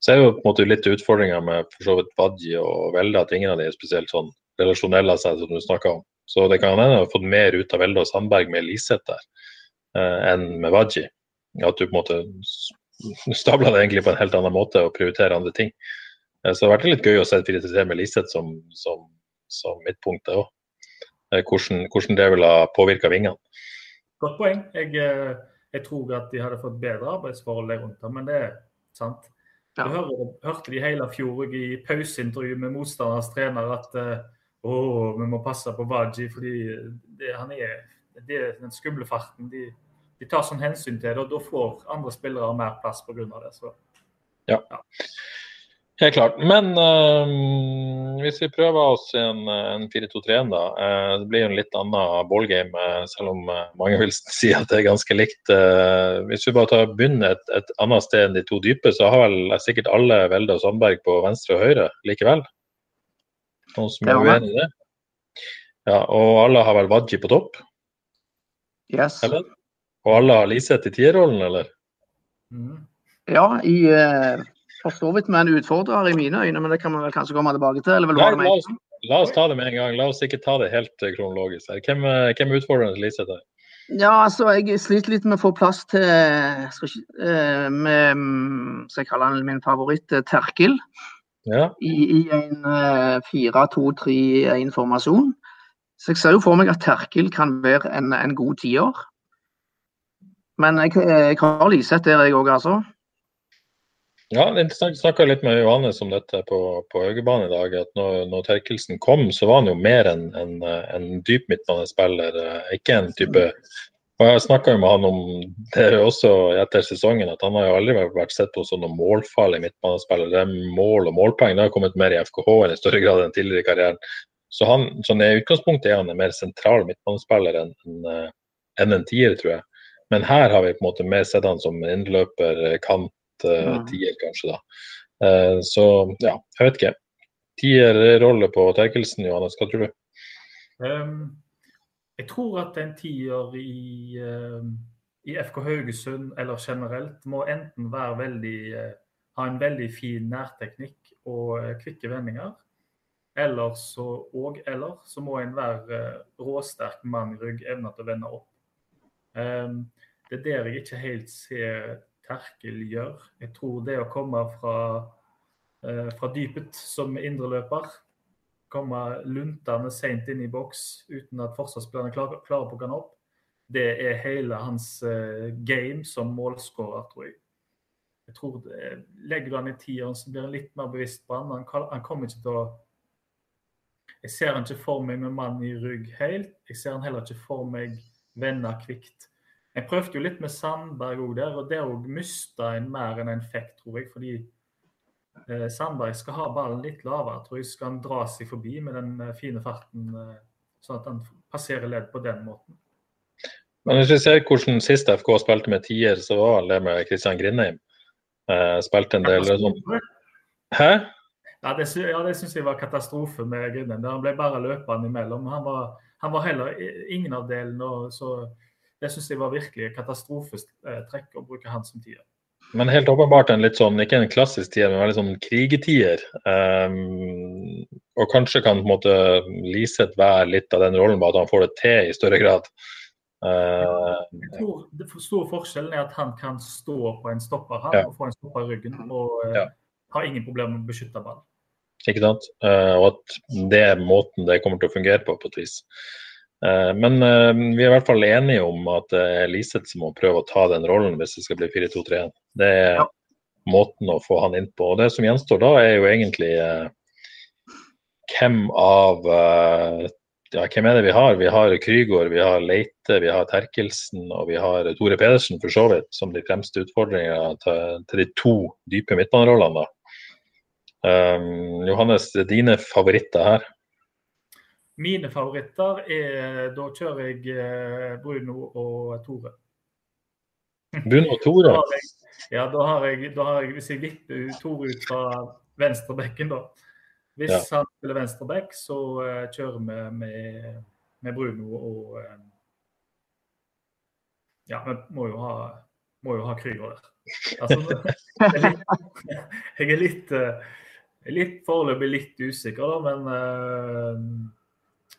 så er jo på en måte litt utfordringa med for så vidt Wadji og Velde at ingen av de er spesielt sånn relasjonelle av seg, som du snakka om. Så det kan hende ha fått mer ut av Velde og Sandberg med Liseth der eh, enn med Wadji. At du på en måte stabla det egentlig på en helt annen måte og prioritere andre ting. Eh, så det har vært litt gøy å se 4-3 med Liseth som, som, som midtpunktet òg. Eh, hvordan, hvordan, det ville ha påvirka vingene. Godt poeng. Jeg, eh, jeg, tror at de hadde fått bedre arbeidsforhold rundt ham, men det er sant. Ja. Du hørte, hørte de hele fjor i pauseintervju med motstanders trener at å, vi må passe på Baji, fordi det, han er, det er den skumle farten. De, de tar sånn hensyn til det, og da får andre spillere mer plass pga. det. Så. Ja. ja. Helt klart. Men øh, hvis vi prøver oss en, en 4-2-3-1, da. Uh, det blir jo en litt annen ballgame, uh, selv om mange vil [LAUGHS] si at det er ganske likt. hvis vi bare tar begynner et, et, annet sted enn de to dype, så har vel sikkert alle Velde og Sandberg på venstre og høyre likevel? Noen som er uenig i det? Ja, og alle har vel Wadji på topp? Yes. Eller? Og alle har Liseth i tierrollen, eller? Mm. Ja, i uh, for så vidt med en utfordrer i mine øyne, men det kan vi vel kanskje komme tilbake til. eller Nei, la, oss, la, oss, ta det med en gang. La oss ikke ta det helt eh, kronologisk. her. Hvem, eh, hvem er utfordreren til Liseth her? Ja, altså, Jeg sliter litt med å få plass til skal ikke, med, skal jeg kalle han min favoritt, Terkel. Ja. I, I, en uh, 4-2-3-1-formasjon. Så jeg ser jo for meg at Terkel kan være en, en god tiår. Men jeg, jeg har Liseth der, jeg òg, altså. Ja. Jeg snakka litt med Johannes om dette på, på Haugebanen i dag. at når, når Terkelsen kom, så var han jo mer enn en, en dyp midtbanespiller. Eh, ikke en type og Jeg snakka med han om det også etter sesongen, at han har jo aldri vært sett på som noen målfarlig midtbanespiller. Det er mål og målpoeng det har kommet mer i FKH enn i større grad enn tidligere i karrieren. Så han, sånn i utgangspunktet er han en mer sentral midtbanespiller enn en, eh, en, en tier, tror jeg. Men her har vi på en måte mer sett han som innløper, eh, kant, uh, tier kanskje, da. Uh, så ja, jeg vet ikke. Tierrolle på Terkelsen, Johannes, hva tror du? Um, jeg tror at en tier i, uh, i, FK Haugesund eller generelt må enten være veldig ha en veldig fin nærteknikk og kvikke vendinger. Eller så, og eller så må en være råsterk mann i rygg, evne til å vende opp. Um, det er der jeg ikke helt ser Terkel gjør. Jeg tror det å komme fra, eh, fra dypet som indreløper, komme luntende seint inn i boks uten at forsvarsspillerne klarer, klarer å plukke han opp, det er hele hans uh, game som målskårer, tror jeg. Jeg tror det, Legger du han i tieren, så blir han litt mer bevisst på. Han, han kommer ikke til å Jeg ser han ikke for meg med mannen i rygg helt. Jeg ser han heller ikke for meg vende kvikt. Jeg prøvde jo litt med Sandberg òg der, og der òg mista en mer enn en fikk, tror jeg. Fordi eh, Sandberg skal ha ballen litt lavere. tror jeg Skal han dra seg forbi med den eh, fine farten, eh, sånn at han passerer ledd på den måten. Men hvis vi ser hvordan sist FK spilte med tier, så var det med Kristian Grindheim. Eh, spilte en del sånn Hæ? Ja, det, ja, det syns jeg var katastrofe med Grindheim. Han ble bare løpende imellom. Han var, han var heller ingen av delene. så det syns jeg var virkelig katastrofetrekk å bruke han som tier. Men helt åpenbart en litt sånn, ikke en klassisk tier, men en veldig sånn krigetier. Um, og kanskje kan på en måte Liseth være litt av den rollen med at han får det til i større grad. Uh, jeg tror det store forskjellen er at han kan stå på en stopper her ja. og få en stopper i ryggen og uh, ja. har ingen problemer med å beskytte ballen. Ikke sant. Uh, og at det er måten det kommer til å fungere på, på et vis. Eh, men eh, vi er i hvert fall enige om at det er Liseth som må prøve å ta den rollen hvis det skal bli 4-2-3-1. Det er ja. måten å få han inn på. Og Det som gjenstår da, er jo egentlig eh, hvem av ja, hvem er det vi har? Vi har Krygård, vi har Leite, vi har Terkelsen og vi har Tore Pedersen for så vidt som de fremste utfordringene til, til de to dype midtbanerollene. Um, Johannes, dine favoritter her? Mine favoritter er Da kjører jeg eh, Bruno og Tore. Bruno og Tore? ja, da har, jeg, da har jeg Hvis jeg vipper Tore ut fra venstrebekken, da. Hvis ja. han spiller venstreback, så uh, kjører vi med, med, Bruno og uh, Ja, vi må jo ha, må jo ha Krüger der. Altså, [LAUGHS] jeg er litt, jeg er litt foreløpig litt usikker, da, men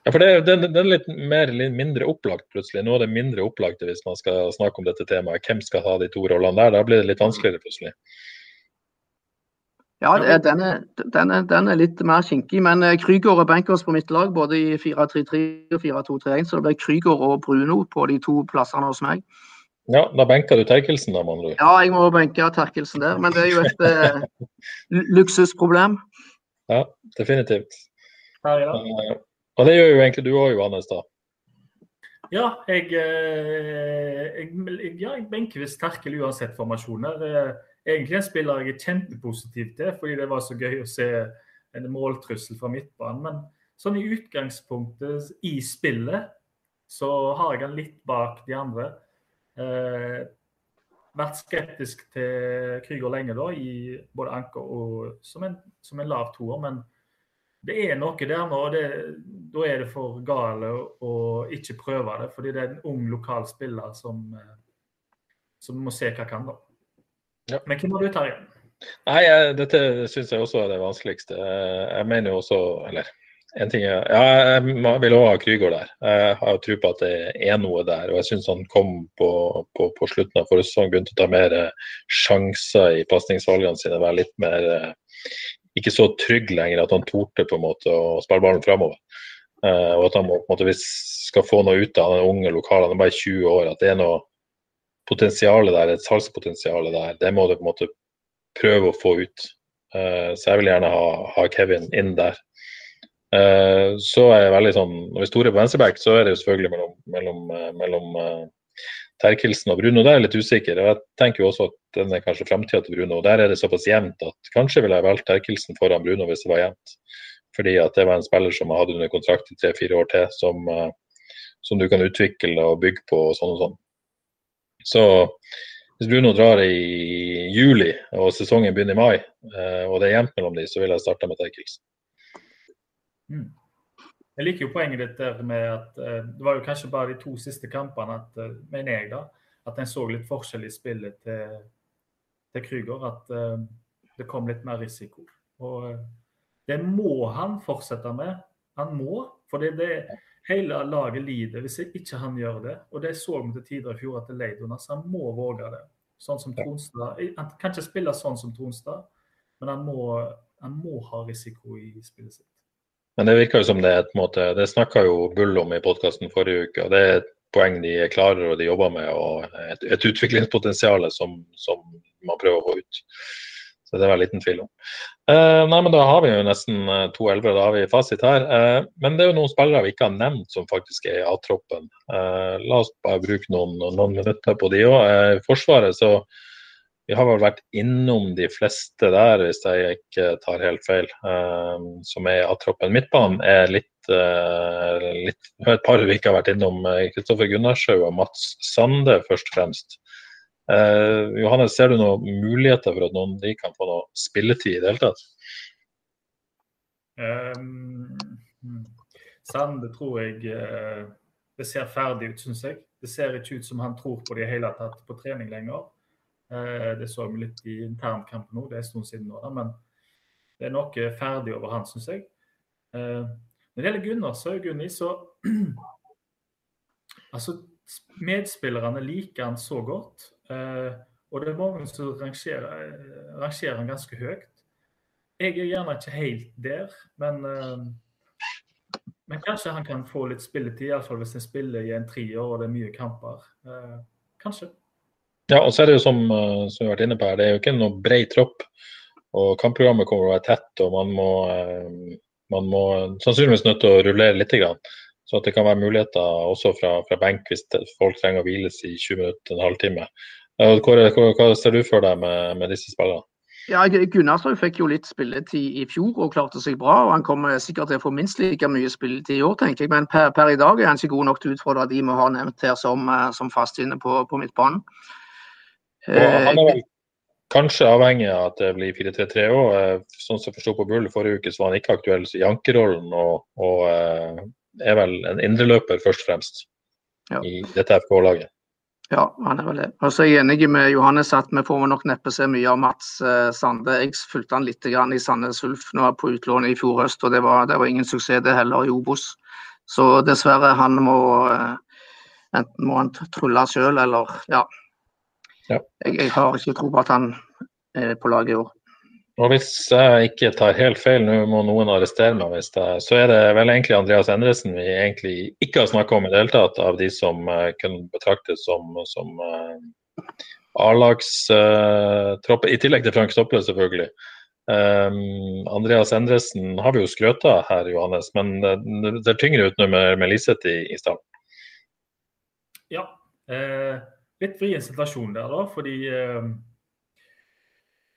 ja, for det, det, det er litt mer litt mindre opplagt plutselig. Nå er det mindre opplagt hvis man skal snakke om dette temaet. Hvem skal ha de to rollene der? Da blir det litt vanskeligere plutselig. Ja, den er, den, er, den er, litt mer kinkig. Men Krygård og Bankers på mitt lag, både i 4-3-3 og 4-2-3-1, så det blir Krygård og Bruno på de to plassene hos meg. Ja, Da benker du Terkelsen, da, med Ja, jeg må benke Terkelsen der. Men det er jo et eh, luksusproblem. Ja, definitivt. Ja, ja. Eh, og det gjør jo egentlig du òg, Johannes. da. Ja, jeg, eh, jeg, ja, jeg benker visst Terkel uansett formasjoner. Eh, egentlig en spiller jeg er kjempepositiv til, fordi det var så gøy å se en måltrussel fra midtbanen. Men sånn i utgangspunktet i spillet så har jeg han litt bak de andre. Eh, vært skeptisk til Krüger lenge, da, i både anker og som en, som en lav toer. Men det er noe der nå. og Da er det for gale å ikke prøve det. Fordi det er en ung lokal spiller som, eh, som må se hva kan. da. Ja. Men hvem har du, Terje? Nei, jeg, Dette syns jeg også er det vanskeligste. Jeg mener jo også Eller en ting er, ja, jeg vil også ha Krygård der. Jeg har tro på at det er noe der. og Jeg syns han kom på, på, på, slutten av forrige sesong, begynte å ta mer sjanser i pasningsvalgene sine. Være litt mer ikke så trygg lenger at han torde på en måte å spille ballen framover. Uh, og at han på en måte, hvis skal få noe ut av den unge lokalen, han er bare 20 år, at det er noe potensial der, et salgspotensial der, det må du på en måte prøve å få ut. Så jeg vil gjerne ha, ha Kevin inn der. Uh, så er jeg veldig sånn, Når vi storer på venstreback, så er det jo selvfølgelig mellom, mellom, mellom Terkelsen og Bruno, der er jeg litt usikker. og Jeg tenker jo også at den er kanskje framtida til Bruno. og Der er det såpass jevnt at kanskje ville jeg valgt Terkelsen foran Bruno hvis det var jevnt. Fordi at det var en spiller som hadde under kontrakt i tre-fire år til, som, uh, som, du kan utvikle og bygge på og sånn og sånn. Så hvis Bruno drar i juli og sesongen begynner i mai, eh, og det er jevnt mellom de, så vil jeg starte med Terkelsen. Mm. Jeg liker jo poenget ditt der med at uh, det var jo kanskje bare de to siste kampene at, uh, mener jeg da, at en så litt forskjell i spillet til, til Krüger. At uh, det kom litt mer risiko. Og det må han fortsette med. Han må. For det, det, hele laget lider hvis ikke han gjør det. Og det så vi til tider i fjor at det leid under. Så han må våge det. Sånn som Tronstad. Han kan ikke spille sånn som Tronstad, men han må, han må ha risiko i spillet sitt. Men det virker jo som det er et måte Det snakka jo Bull om i podkasten forrige uke. og det er et poeng de er klarer og de jobber med, og et, et utviklingspotensial som, som, man prøver å få ut. Så det er vel liten tvil om. Eh, nei, men Da har vi jo nesten uh, to elvere, da har vi fasit her. Eh, men det er jo noen spillere vi ikke har nevnt som faktisk er i A-troppen. la oss bare bruke noen, noen minutter på de òg. Forsvaret så vi har vel vært innom de fleste der, hvis jeg ikke tar helt feil, uh, som er A-troppen. Midtbanen er litt, uh, litt, et par vi ikke har vært innom. Kristoffer Gunnarshaug og Mats Sande først og fremst. Uh, Johannes, ser du noen muligheter for at noen av de kan få noe spilletid i det hele tatt? Um, Sande tror jeg det ser ferdig ut, syns jeg. Det ser ikke ut som han tror på det i hele tatt på trening lenger. Eh, det så vi litt i internkampen nå, det er en stund siden nå, da, men det er noe ferdig over han, syns jeg. Eh, når det gjelder Gunnar Gunni, så [CLEARS THROAT] Altså, medspillerne liker han så godt. Eh, og det er mange som rangerer, rangerer han ganske høyt. Jeg er gjerne ikke helt der, men, men kanskje han kan få litt spilletid. Iallfall hvis han spiller i en trier og det er mye kamper. Kanskje. Ja, og så er det jo som, eh, som vi har vært inne på her, det er jo ikke noe bred tropp. Og kampprogrammet kommer til å være tett, og man må, eh, man må sannsynligvis nødt til å rullere litt. Så at det kan være muligheter også fra, fra benk hvis folk trenger å hviles i 20 minutter, en halvtime. Hva, hva ser du for deg med, med disse spillerne? Ja, Gunnarsrud fikk jo litt spilletid i fjor og klarte seg bra. og Han kommer sikkert til å få minst like mye spilletid i år, tenker jeg. Men per, per i dag er han ikke god nok til å utfordre de vi har nevnt her som, eh, som fast på, på midtbanen. Og han er vel kanskje avhengig av at det blir 4-3-3 òg. Eh, sånn som jeg forsto på Bull forrige uke, så var han ikke aktuell i ankerrollen. Og, og eh, er vel en indreløper først og fremst ja. i dette FK-laget. Ja, han er vel det. Og så er jeg enig med Johannes at vi får nok neppe se mye av Mats eh, Sande. Jeg fulgte han litt i Sandnes Ulf nå på utlån i fjor høst, og det var, det var ingen suksess det heller i Obos. Så dessverre, han må enten må han trylle sjøl, eller ja, ja. Jeg, jeg, har ikke tro på at han er på laget i år. Og Hvis jeg ikke tar helt feil, nå må noen arrestere meg, hvis det, så er det vel egentlig Andreas Endresen vi egentlig ikke har snakka om i det hele tatt, av de som uh, kunne betraktes som, som uh, A-lagstropper, uh, i tillegg til Frank Stopple, selvfølgelig. Um, Andreas Endresen har vi jo skrøta her, Johannes, men det, det er tyngre ut nå med, med Liseth i, i stallen. Ja. Eh litt vrien situasjon der, da. Fordi eh,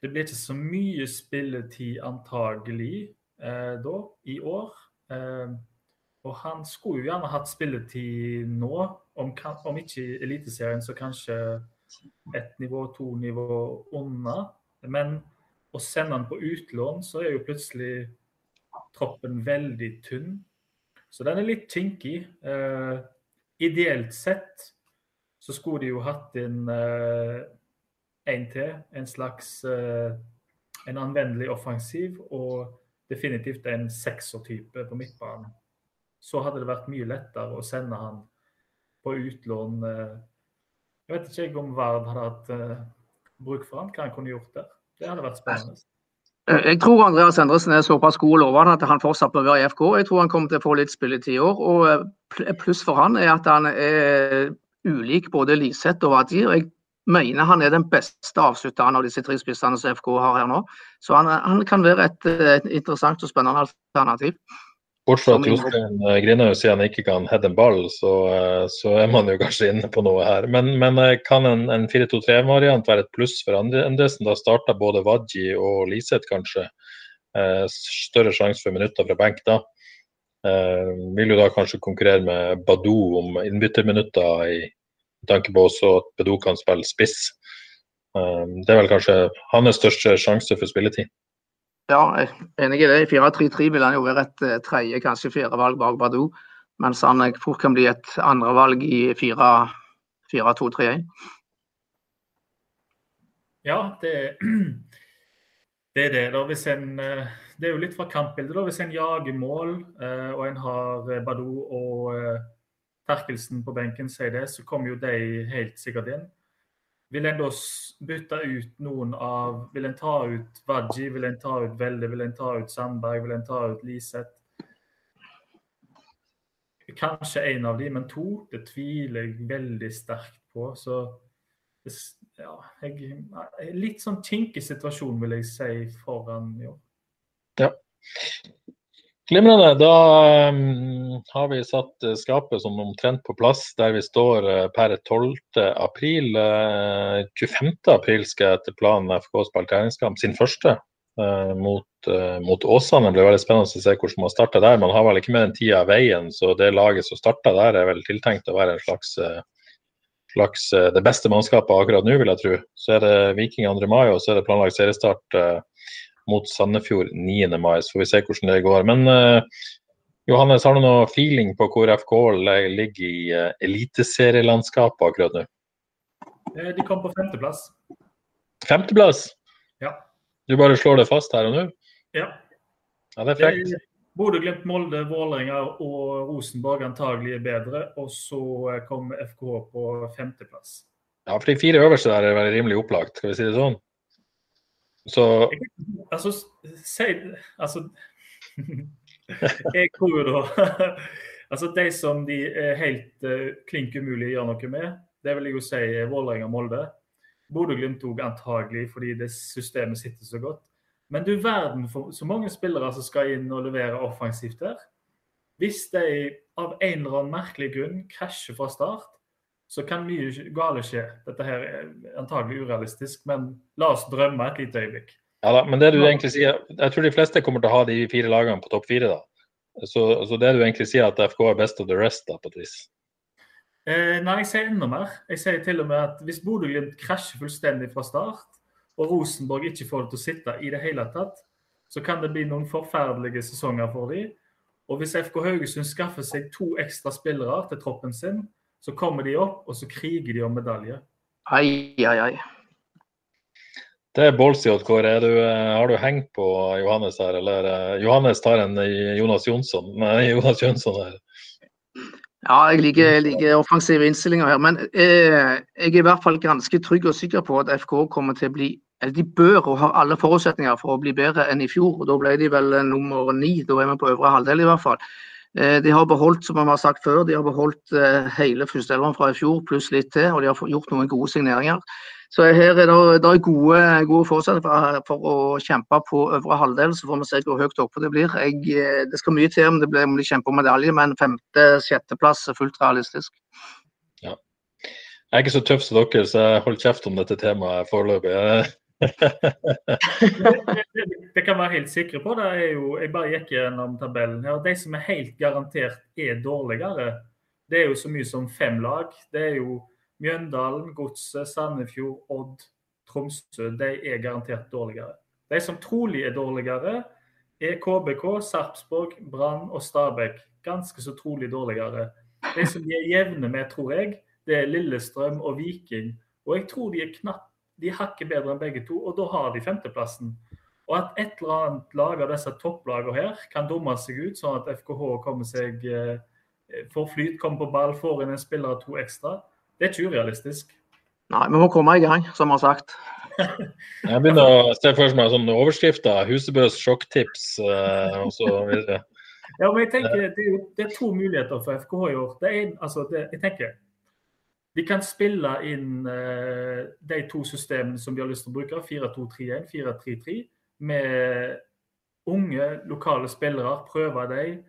det blir ikke så mye spilletid antagelig eh, da, i år. Eh, og han skulle jo gjerne hatt spilletid nå, om, om ikke i Eliteserien, så kanskje ett nivå, to nivå unna. Men å sende han på utlån, så er jo plutselig troppen veldig tynn. Så den er litt kinkig. Eh, ideelt sett så skulle de jo hatt inn uh, en til. En slags uh, en anvendelig offensiv og definitivt en seksertype på midtbanen. Så hadde det vært mye lettere å sende han på utlån. Uh, jeg vet ikke om Vard hadde hatt bruk for han, hva han kunne gjort der. Det hadde vært spennende. Jeg tror Andreas Endresen er såpass god og lovende at han fortsatt bør være i FK. Jeg tror han kommer til å få litt spilletid i år. og Pluss for han er at han er ulik både Liseth og Wajir. Jeg mener han er den beste avslutteren av disse tre spissene som FK har her nå. Så han, han kan være et, et, interessant og spennende alternativ. Bortsett fra at Jostein Grinhaug sier han ikke kan heade en ball, så, eh, så, er man jo kanskje inne på noe her. Men, men eh, kan en, en 4-2-3-variant være et pluss for Andresen? Da starter både Wadji og Liseth kanskje. Eh, større sjanse for minutter fra benk da. Eh, vil jo da kanskje konkurrere med Badou om innbytterminutter, i tanke på også at Badou kan spille spiss. Eh, det er vel kanskje hans største sjanse for spilletid. Ja, jeg er enig i det. I 4-3-3 vil han jo være et uh, tredje, kanskje fjerdevalg bak Badou. Mens han fort kan bli et andrevalg i 4-2-3-1. Ja, det, [CLEARS THROAT] det, er det. da. Hvis en uh det er jo litt fra kampbildet. da, Hvis en jager mål, eh, og en har eh, Badou og eh, Terkelsen på benken, sier det, så kommer jo de helt sikkert inn. Vil en da bytte ut noen av Vil en ta ut Wadji, vil en ta ut Velde, vil en ta ut Sandberg, vil en ta ut Liseth? kanskje én av de, men to det tviler jeg veldig sterkt på. Så ja, jeg, litt sånn kinkig situasjon, vil jeg si, foran i år. Ja. Glimrende. Da um, har vi satt uh, skapet som omtrent på plass der vi står uh, per 12. april. Uh, 25. april skal etter planen FK spille treningskamp, sin første mot, mot, Åsane. Det blir veldig spennende å se hvordan man starter der. Man har vel ikke mer enn tida i veien, så det laget som starter der er vel tiltenkt å være en slags slags eh, det beste mannskapet akkurat nå, vil jeg tro. Så er det Viking 2. mai, og så er det planlagt seriestart mot Sandefjord 9. mai. Så får vi se hvordan det går. Men uh, Johannes, har du noe feeling på hvor FK ligger i uh, eliteserielandskapet akkurat nå? De kom på femteplass. Femteplass? Ja. Du bare slår det fast her og nå? Ja. Ja, Det er frekt. Bodø-Glimt, Molde, Vålerenga og Rosenborg antagelig er bedre. Og så kom FKH på femteplass. Ja, for de fire øverste der er vel rimelig opplagt, skal vi si det sånn? Så Altså, si Altså [LAUGHS] Jeg tror jo da [LAUGHS] Altså, de som de er helt uh, klink umulig å gjøre noe med, det vil jeg jo si er Vålerenga Molde. Bodø-Glimt òg antagelig fordi det systemet sitter så godt. Men du verden for så mange spillere som skal inn og levere offensivt der. Hvis de av en eller annen merkelig grunn krasjer fra start, så kan mye gale skje. Dette her er antagelig urealistisk, men la oss drømme et lite øyeblikk. Ja da, men det du egentlig sier, Jeg tror de fleste kommer til å ha de fire lagene på topp fire. da. Så, så, det du egentlig sier, at FK er best of the rest, da, på et vis? Eh, nei, jeg sier enda mer. Jeg sier til og med at hvis Bodø-Glimt krasjer fullstendig fra start, og Rosenborg ikke får det til å sitte i det hele tatt, så kan det bli noen forferdelige sesonger for dem. Og hvis FK Haugesund skaffer seg to ekstra spillere til troppen sin, så kommer de opp, og så kriger de om medalje. Ai, ai, ai. Det er ballsy, Kåre. Eh, har du hengt på Johannes her, eller? Eh, Johannes tar en Jonas Jonsson. [LAUGHS] Nei, Jonas Jønsson her. Ja, jeg liker, liker offensive innstillinger her. Men eh, jeg er i hvert fall ganske trygg og sikker på at FK kommer til å bli eller De bør og har alle forutsetninger for å bli bedre enn i fjor. og Da ble de vel eh, nummer ni. Da er vi på øvre halvdel i hvert fall. Eh, de har beholdt som vi har sagt før, de har beholdt eh, hele førsteelveren fra i fjor pluss litt til. Og de har gjort noen gode signeringer. Så her er det, det er gode, gode forutsetninger for, for, å kjempe på øvre halvdel. Så får vi se hvor høyt oppe det blir. Jeg, det skal mye til om det blir om de kjemper om medalje, men femte-sjetteplass er fullt realistisk. Ja. Jeg er ikke så tøff som dere, så jeg holder kjeft om dette temaet foreløpig det kan være helt sikre på. det er jo, Jeg bare gikk gjennom tabellen her. De som er helt garantert er dårligere, det er jo så mye som fem lag. Det er jo Mjøndalen, Godset, Sandefjord, Odd, Tromsø. De er garantert dårligere. De som trolig er dårligere, er KBK, Sarpsborg, Brann og Stabæk. Ganske så trolig dårligere. De som de er jevne med, tror jeg, det er Lillestrøm og Viking. Og jeg tror de er knapt de hakker bedre enn begge to, og da har de femteplassen. Og at et eller annet lag av disse topplagene her kan dumme seg ut, sånn at FKH kommer seg eh, får flyt, kommer på ball, får inn en spiller to ekstra, det er ikke urealistisk. Nei, vi må komme i gang, som vi har sagt. [LAUGHS] jeg begynner å se for meg sånne overskrifter. Husebøs sjokktips eh, og så videre. Ja, men jeg tenker det er, det er to muligheter for FKH i år. Det er, altså, det, jeg tenker de kan spille inn uh, de to systemene som de har lyst til å bruke, 4-2-3-1, 4-3-3, med unge, lokale spillere. Prøve dem,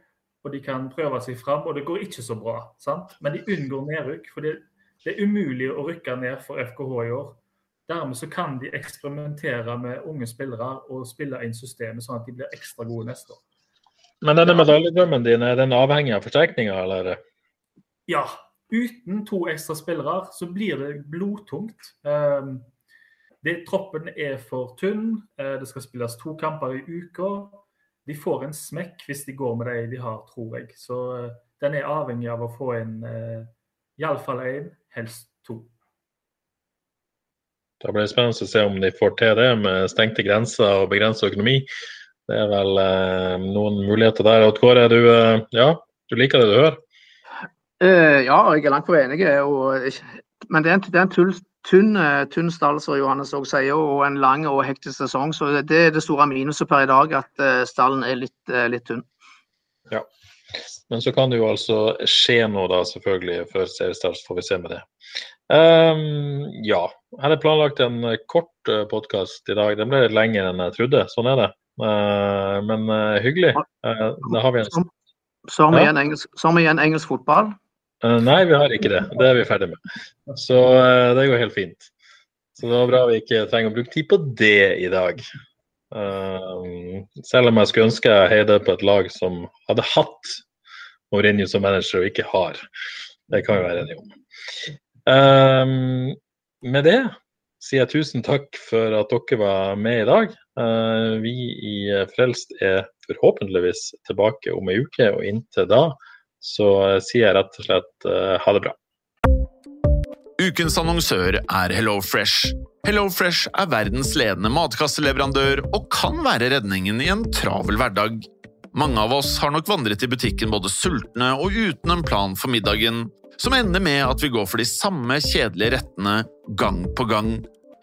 og de kan prøve seg fram. Og det går ikke så bra, sant? men de unngår nedrykk. For det, det, er umulig å rykke ned for FKH i år. Dermed så kan de eksperimentere med unge spillere og spille inn systemet sånn at de blir ekstra gode neste år. Men denne medaljedrømmen din, er den avhengig av forsterkninger, eller? Ja, Uten to ekstra spillere så blir det blodtungt. Ehm, det, troppen er for tynn. Eh, det skal spilles to kamper i uka. De får en smekk hvis de går med de de har, tror jeg. Så eh, den er avhengig av å få inn uh, iallfall én, helst to. Da blir det spennende å se om de får til det med stengte grenser og begrenset økonomi. Det er vel eh, noen muligheter der. Kåre, du, eh, ja, du liker det du hører? Uh, ja, jeg er langt på enig. Men det er en, det er en tull, tynn, eh, tynn stall, som Johannes også sier, og en lang og hektisk sesong. Så det er det store minuset per i dag, at stallen er litt, litt tynn. Ja. Men så kan det jo altså skje noe da, selvfølgelig, før seriestart. Får vi se med det. Um, ja. Jeg hadde planlagt en kort podkast i dag. Den ble litt lenger enn jeg trodde. Sånn er det. Uh, men uh, hyggelig. Uh, da har vi en igjen engelsk, vi igjen engelsk fotball. Nei, vi har ikke det. Det er vi ferdig med. Så det går helt fint. Så det var bra vi ikke trenger å bruke tid på det i dag. Um, selv om jeg skulle ønske jeg heide på et lag som hadde hatt Mourinho som manager og ikke har. Det kan vi være enige om. Med det sier jeg tusen takk for at dere var med i dag. Vi i Frelst er forhåpentligvis tilbake om ei uke, og inntil da så sier jeg rett og slett uh, ha det bra. Ukens annonsør er HelloFresh. HelloFresh er verdens ledende matkasseleverandør og kan være redningen i en travel hverdag. Mange av oss har nok vandret i butikken både sultne og uten en plan for middagen, som ender med at vi går for de samme kjedelige rettene gang på gang.